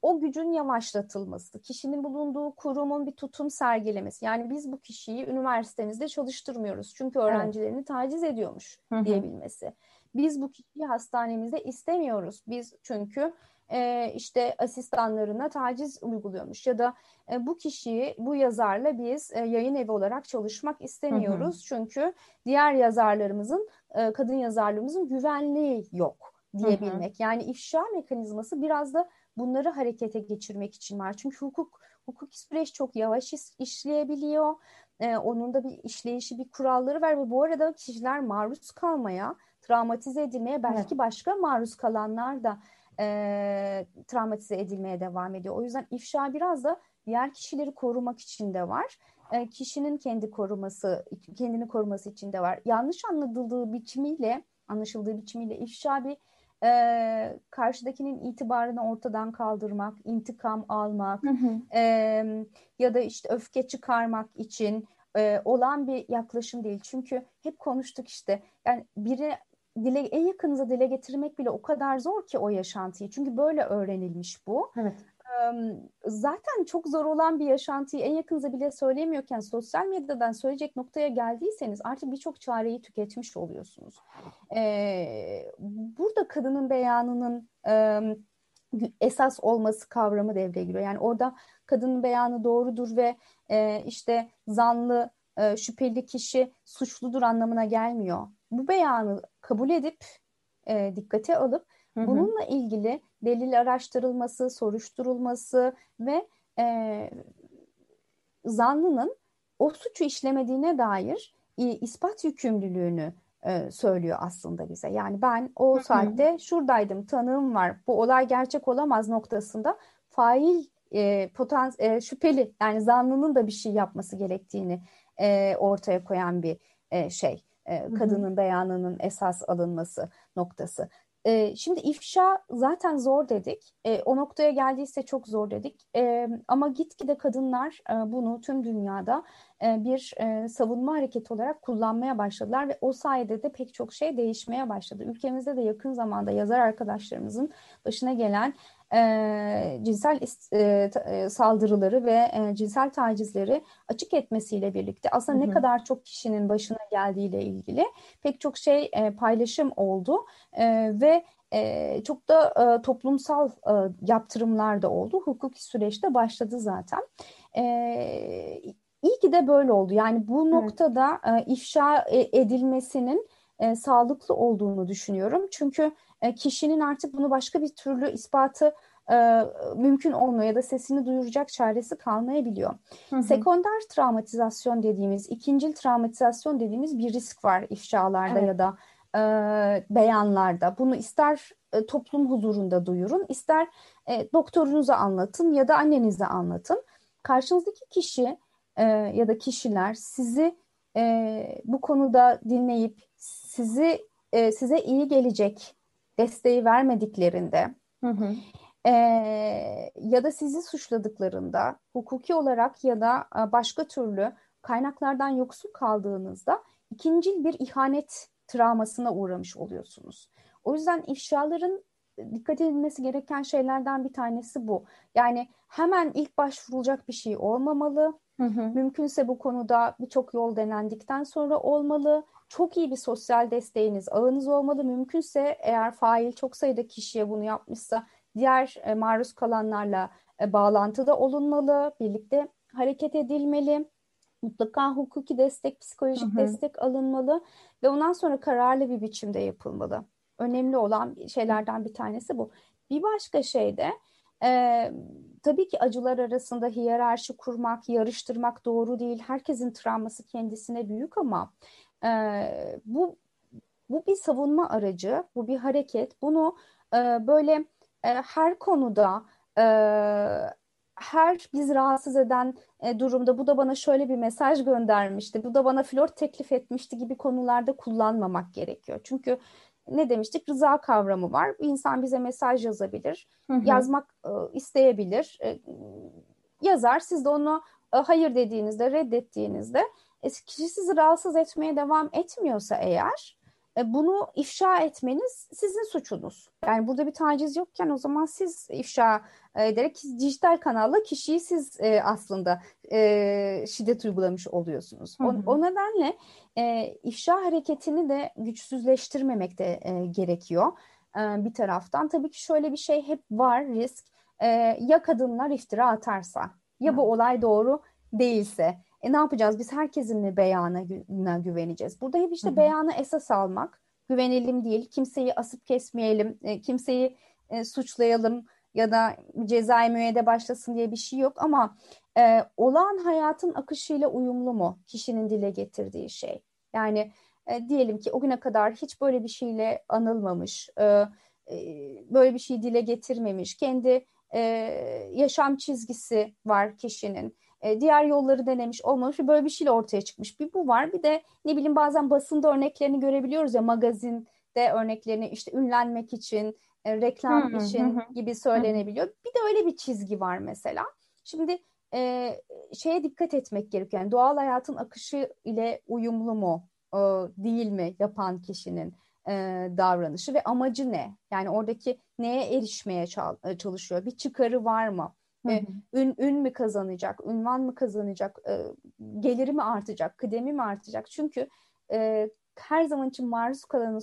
O gücün yavaşlatılması, kişinin bulunduğu kurumun bir tutum sergilemesi. Yani biz bu kişiyi üniversitemizde çalıştırmıyoruz. Çünkü öğrencilerini evet. taciz ediyormuş Hı. diyebilmesi. Biz bu kişiyi hastanemizde istemiyoruz. Biz çünkü e, işte asistanlarına taciz uyguluyormuş ya da e, bu kişiyi bu yazarla biz e, yayın evi olarak çalışmak istemiyoruz. Hı hı. Çünkü diğer yazarlarımızın e, kadın yazarlarımızın güvenliği yok diyebilmek. Hı hı. Yani ifşa mekanizması biraz da bunları harekete geçirmek için var. Çünkü hukuk hukuki süreç çok yavaş iş, işleyebiliyor. Ee, onun da bir işleyişi, bir kuralları var ve bu arada kişiler maruz kalmaya, travmatize edilmeye, belki evet. başka maruz kalanlar da e, travmatize edilmeye devam ediyor. O yüzden ifşa biraz da diğer kişileri korumak için de var. E, kişinin kendi koruması, kendini koruması için de var. Yanlış anladıldığı biçimiyle, anlaşıldığı biçimiyle ifşa bir e, karşıdakinin itibarını ortadan kaldırmak, intikam almak hı hı. E, ya da işte öfke çıkarmak için e, olan bir yaklaşım değil. Çünkü hep konuştuk işte yani biri dile en yakınıza dile getirmek bile o kadar zor ki o yaşantıyı. Çünkü böyle öğrenilmiş bu. Evet. Zaten çok zor olan bir yaşantıyı en yakınıza bile söyleyemiyorken sosyal medyadan söyleyecek noktaya geldiyseniz artık birçok çareyi tüketmiş oluyorsunuz. Burada kadının beyanının esas olması kavramı devreye giriyor. Yani orada kadının beyanı doğrudur ve işte zanlı şüpheli kişi suçludur anlamına gelmiyor. Bu beyanı kabul edip e, dikkate alıp hı hı. bununla ilgili delil araştırılması, soruşturulması ve e, zanlının o suçu işlemediğine dair e, ispat yükümlülüğünü e, söylüyor aslında bize. Yani ben o hı saatte şuradaydım, tanığım var, bu olay gerçek olamaz noktasında fail e, potans e, şüpheli yani zanlının da bir şey yapması gerektiğini e, ortaya koyan bir e, şey e, kadının beyanının esas alınması noktası. E, şimdi ifşa zaten zor dedik. E, o noktaya geldiyse çok zor dedik. E, ama gitgide kadınlar e, bunu tüm dünyada e, bir e, savunma hareketi olarak kullanmaya başladılar ve o sayede de pek çok şey değişmeye başladı. Ülkemizde de yakın zamanda yazar arkadaşlarımızın başına gelen e, cinsel e, saldırıları ve e, cinsel tacizleri açık etmesiyle birlikte aslında hı hı. ne kadar çok kişinin başına geldiğiyle ilgili pek çok şey e, paylaşım oldu e, ve e, çok da e, toplumsal e, yaptırımlar da oldu. Hukuki süreçte başladı zaten. E, iyi ki de böyle oldu. Yani bu evet. noktada e, ifşa edilmesinin e, sağlıklı olduğunu düşünüyorum. Çünkü e, kişinin artık bunu başka bir türlü ispatı e, mümkün olmuyor ya da sesini duyuracak çaresi kalmayabiliyor. Hı hı. Sekonder travmatizasyon dediğimiz, ikincil travmatizasyon dediğimiz bir risk var ifşalarda evet. ya da e, beyanlarda. Bunu ister e, toplum huzurunda duyurun, ister e, doktorunuza anlatın ya da annenize anlatın. Karşınızdaki kişi e, ya da kişiler sizi e, bu konuda dinleyip sizi e, size iyi gelecek desteği vermediklerinde hı hı. E, ya da sizi suçladıklarında hukuki olarak ya da e, başka türlü kaynaklardan yoksun kaldığınızda ikincil bir ihanet travmasına uğramış oluyorsunuz. O yüzden ifşaların dikkat edilmesi gereken şeylerden bir tanesi bu. Yani hemen ilk başvurulacak bir şey olmamalı. Hı hı. Mümkünse bu konuda birçok yol denendikten sonra olmalı. Çok iyi bir sosyal desteğiniz, ağınız olmalı. Mümkünse eğer fail çok sayıda kişiye bunu yapmışsa diğer e, maruz kalanlarla e, bağlantıda olunmalı, birlikte hareket edilmeli. Mutlaka hukuki destek, psikolojik hı hı. destek alınmalı ve ondan sonra kararlı bir biçimde yapılmalı. Önemli olan şeylerden bir tanesi bu. Bir başka şey de e, tabii ki acılar arasında hiyerarşi kurmak, yarıştırmak doğru değil. Herkesin travması kendisine büyük ama e, bu bu bir savunma aracı, bu bir hareket. Bunu e, böyle e, her konuda e, her biz rahatsız eden e, durumda bu da bana şöyle bir mesaj göndermişti, bu da bana flört teklif etmişti gibi konularda kullanmamak gerekiyor. Çünkü ne demiştik? Rıza kavramı var. Bir insan bize mesaj yazabilir, hı hı. yazmak e, isteyebilir. E, yazar, siz de onu e, hayır dediğinizde, reddettiğinizde e, kişi sizi rahatsız etmeye devam etmiyorsa eğer e, bunu ifşa etmeniz sizin suçunuz. Yani burada bir taciz yokken o zaman siz ifşa e, ederek dijital kanalla kişiyi siz e, aslında e, şiddet uygulamış oluyorsunuz. O, o nedenle e, ifşa hareketini de güçsüzleştirmemek de e, gerekiyor e, bir taraftan. Tabii ki şöyle bir şey hep var risk. E, ya kadınlar iftira atarsa ya bu olay doğru değilse e ne yapacağız? Biz herkesin mi beyana güveneceğiz? Burada hep işte Hı-hı. beyanı esas almak, güvenelim değil, kimseyi asıp kesmeyelim, e, kimseyi e, suçlayalım ya da cezai müeyyide başlasın diye bir şey yok ama e, olağan hayatın akışıyla uyumlu mu kişinin dile getirdiği şey? Yani e, diyelim ki o güne kadar hiç böyle bir şeyle anılmamış, e, e, böyle bir şey dile getirmemiş, kendi e, yaşam çizgisi var kişinin e, diğer yolları denemiş olmamış böyle bir şeyle ortaya çıkmış. Bir bu var bir de ne bileyim bazen basında örneklerini görebiliyoruz ya magazinde örneklerini işte ünlenmek için e, reklam hmm, için hmm, gibi söylenebiliyor. Bir de öyle bir çizgi var mesela. Şimdi e, şeye dikkat etmek gerekiyor. Yani doğal hayatın akışı ile uyumlu mu e, değil mi yapan kişinin e, davranışı ve amacı ne? Yani oradaki neye erişmeye çalışıyor? Bir çıkarı var mı? Hı hı. ün, ün mü kazanacak, ünvan mı kazanacak, e, geliri mi artacak, kıdemi mi artacak? Çünkü e, her zaman için maruz kalanı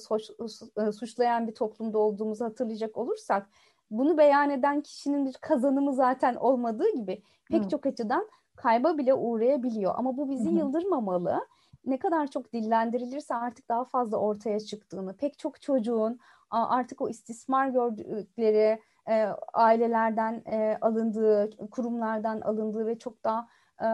e, suçlayan bir toplumda olduğumuzu hatırlayacak olursak bunu beyan eden kişinin bir kazanımı zaten olmadığı gibi pek Hı. çok açıdan kayba bile uğrayabiliyor. Ama bu bizi Hı. yıldırmamalı. Ne kadar çok dillendirilirse artık daha fazla ortaya çıktığını, pek çok çocuğun artık o istismar gördükleri, e, ailelerden e, alındığı, kurumlardan alındığı ve çok daha e,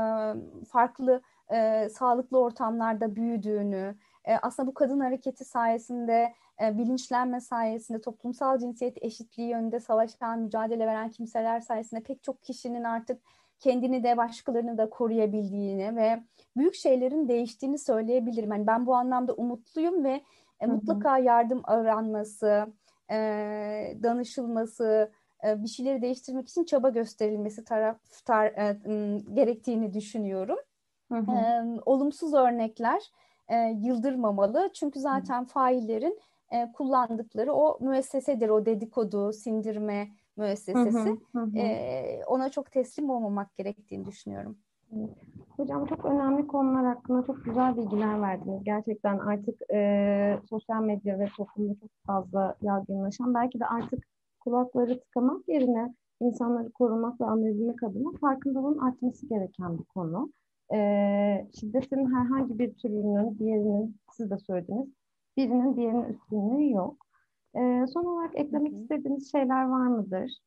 farklı e, sağlıklı ortamlarda büyüdüğünü, e, aslında bu kadın hareketi sayesinde, e, bilinçlenme sayesinde, toplumsal cinsiyet eşitliği yönünde savaşan, mücadele veren kimseler sayesinde pek çok kişinin artık kendini de başkalarını da koruyabildiğini ve büyük şeylerin değiştiğini söyleyebilirim. Yani ben bu anlamda umutluyum ve e, mutlaka yardım aranması, e, danışılması, e, bir şeyleri değiştirmek için çaba gösterilmesi taraftar e, gerektiğini düşünüyorum. Hı hı. E, olumsuz örnekler e, yıldırmamalı çünkü zaten faillerin e, kullandıkları o müessesedir, o dedikodu, sindirme, müessesesi. Hı hı, hı. E, ona çok teslim olmamak gerektiğini düşünüyorum. Hocam çok önemli konular hakkında çok güzel bilgiler verdiniz. Gerçekten artık e, sosyal medya ve toplumda çok fazla yaygınlaşan belki de artık kulakları tıkamak yerine insanları korumak ve anlayabilmek adına farkındalığın artması gereken bir konu. E, şiddetin herhangi bir türünün, diğerinin, siz de söylediniz, birinin diğerinin üstünlüğü yok. E, son olarak eklemek istediğiniz şeyler var mıdır?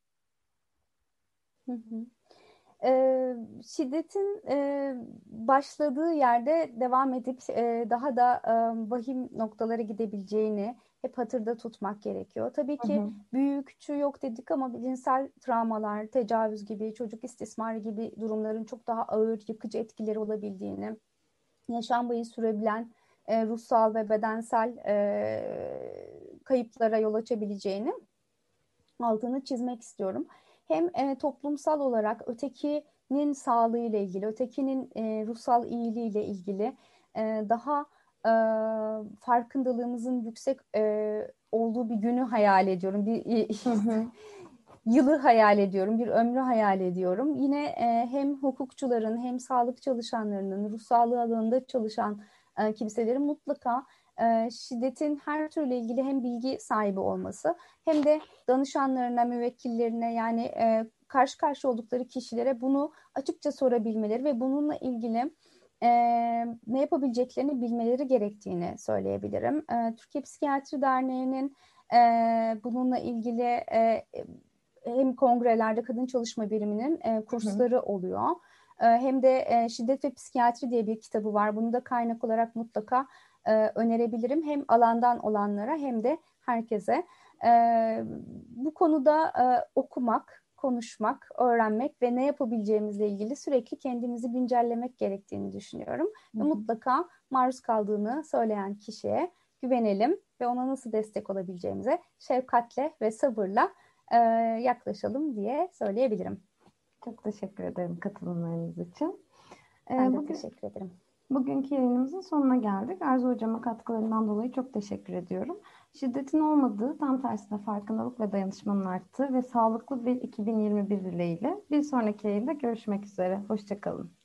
Hı hı. E, şiddetin e, başladığı yerde devam edip e, daha da e, vahim noktalara gidebileceğini hep hatırda tutmak gerekiyor. Tabii ki hı hı. büyük küçüğü yok dedik ama cinsel travmalar, tecavüz gibi, çocuk istismarı gibi durumların çok daha ağır, yıkıcı etkileri olabildiğini, yaşam boyu sürebilen e, ruhsal ve bedensel e, kayıplara yol açabileceğini altını çizmek istiyorum. Hem e, toplumsal olarak ötekinin sağlığı ile ilgili, ötekinin e, ruhsal iyiliği ile ilgili e, daha e, farkındalığımızın yüksek e, olduğu bir günü hayal ediyorum. Bir yılı hayal ediyorum, bir ömrü hayal ediyorum. Yine e, hem hukukçuların hem sağlık çalışanlarının, ruh sağlığı alanında çalışan e, kimselerin mutlaka e, şiddetin her türlü ilgili hem bilgi sahibi olması hem de danışanlarına, müvekkillerine yani e, karşı karşı oldukları kişilere bunu açıkça sorabilmeleri ve bununla ilgili e, ne yapabileceklerini bilmeleri gerektiğini söyleyebilirim. E, Türkiye Psikiyatri Derneği'nin e, bununla ilgili e, hem kongrelerde kadın çalışma biriminin e, kursları oluyor. E, hem de e, Şiddet ve Psikiyatri diye bir kitabı var. Bunu da kaynak olarak mutlaka e, önerebilirim. Hem alandan olanlara hem de herkese. E, bu konuda e, okumak, konuşmak, öğrenmek ve ne yapabileceğimizle ilgili sürekli kendimizi güncellemek gerektiğini düşünüyorum. Hı hı. Ve mutlaka maruz kaldığını söyleyen kişiye güvenelim ve ona nasıl destek olabileceğimize şefkatle ve sabırla e, yaklaşalım diye söyleyebilirim. Çok teşekkür ederim katılımlarınız için. Ben de bugün, teşekkür ederim. Bugünkü yayınımızın sonuna geldik. Arzu Hocam'a katkılarından dolayı çok teşekkür ediyorum. Şiddetin olmadığı, tam tersine farkındalık ve dayanışmanın arttığı ve sağlıklı bir 2021 dileğiyle bir sonraki yayında görüşmek üzere. Hoşçakalın.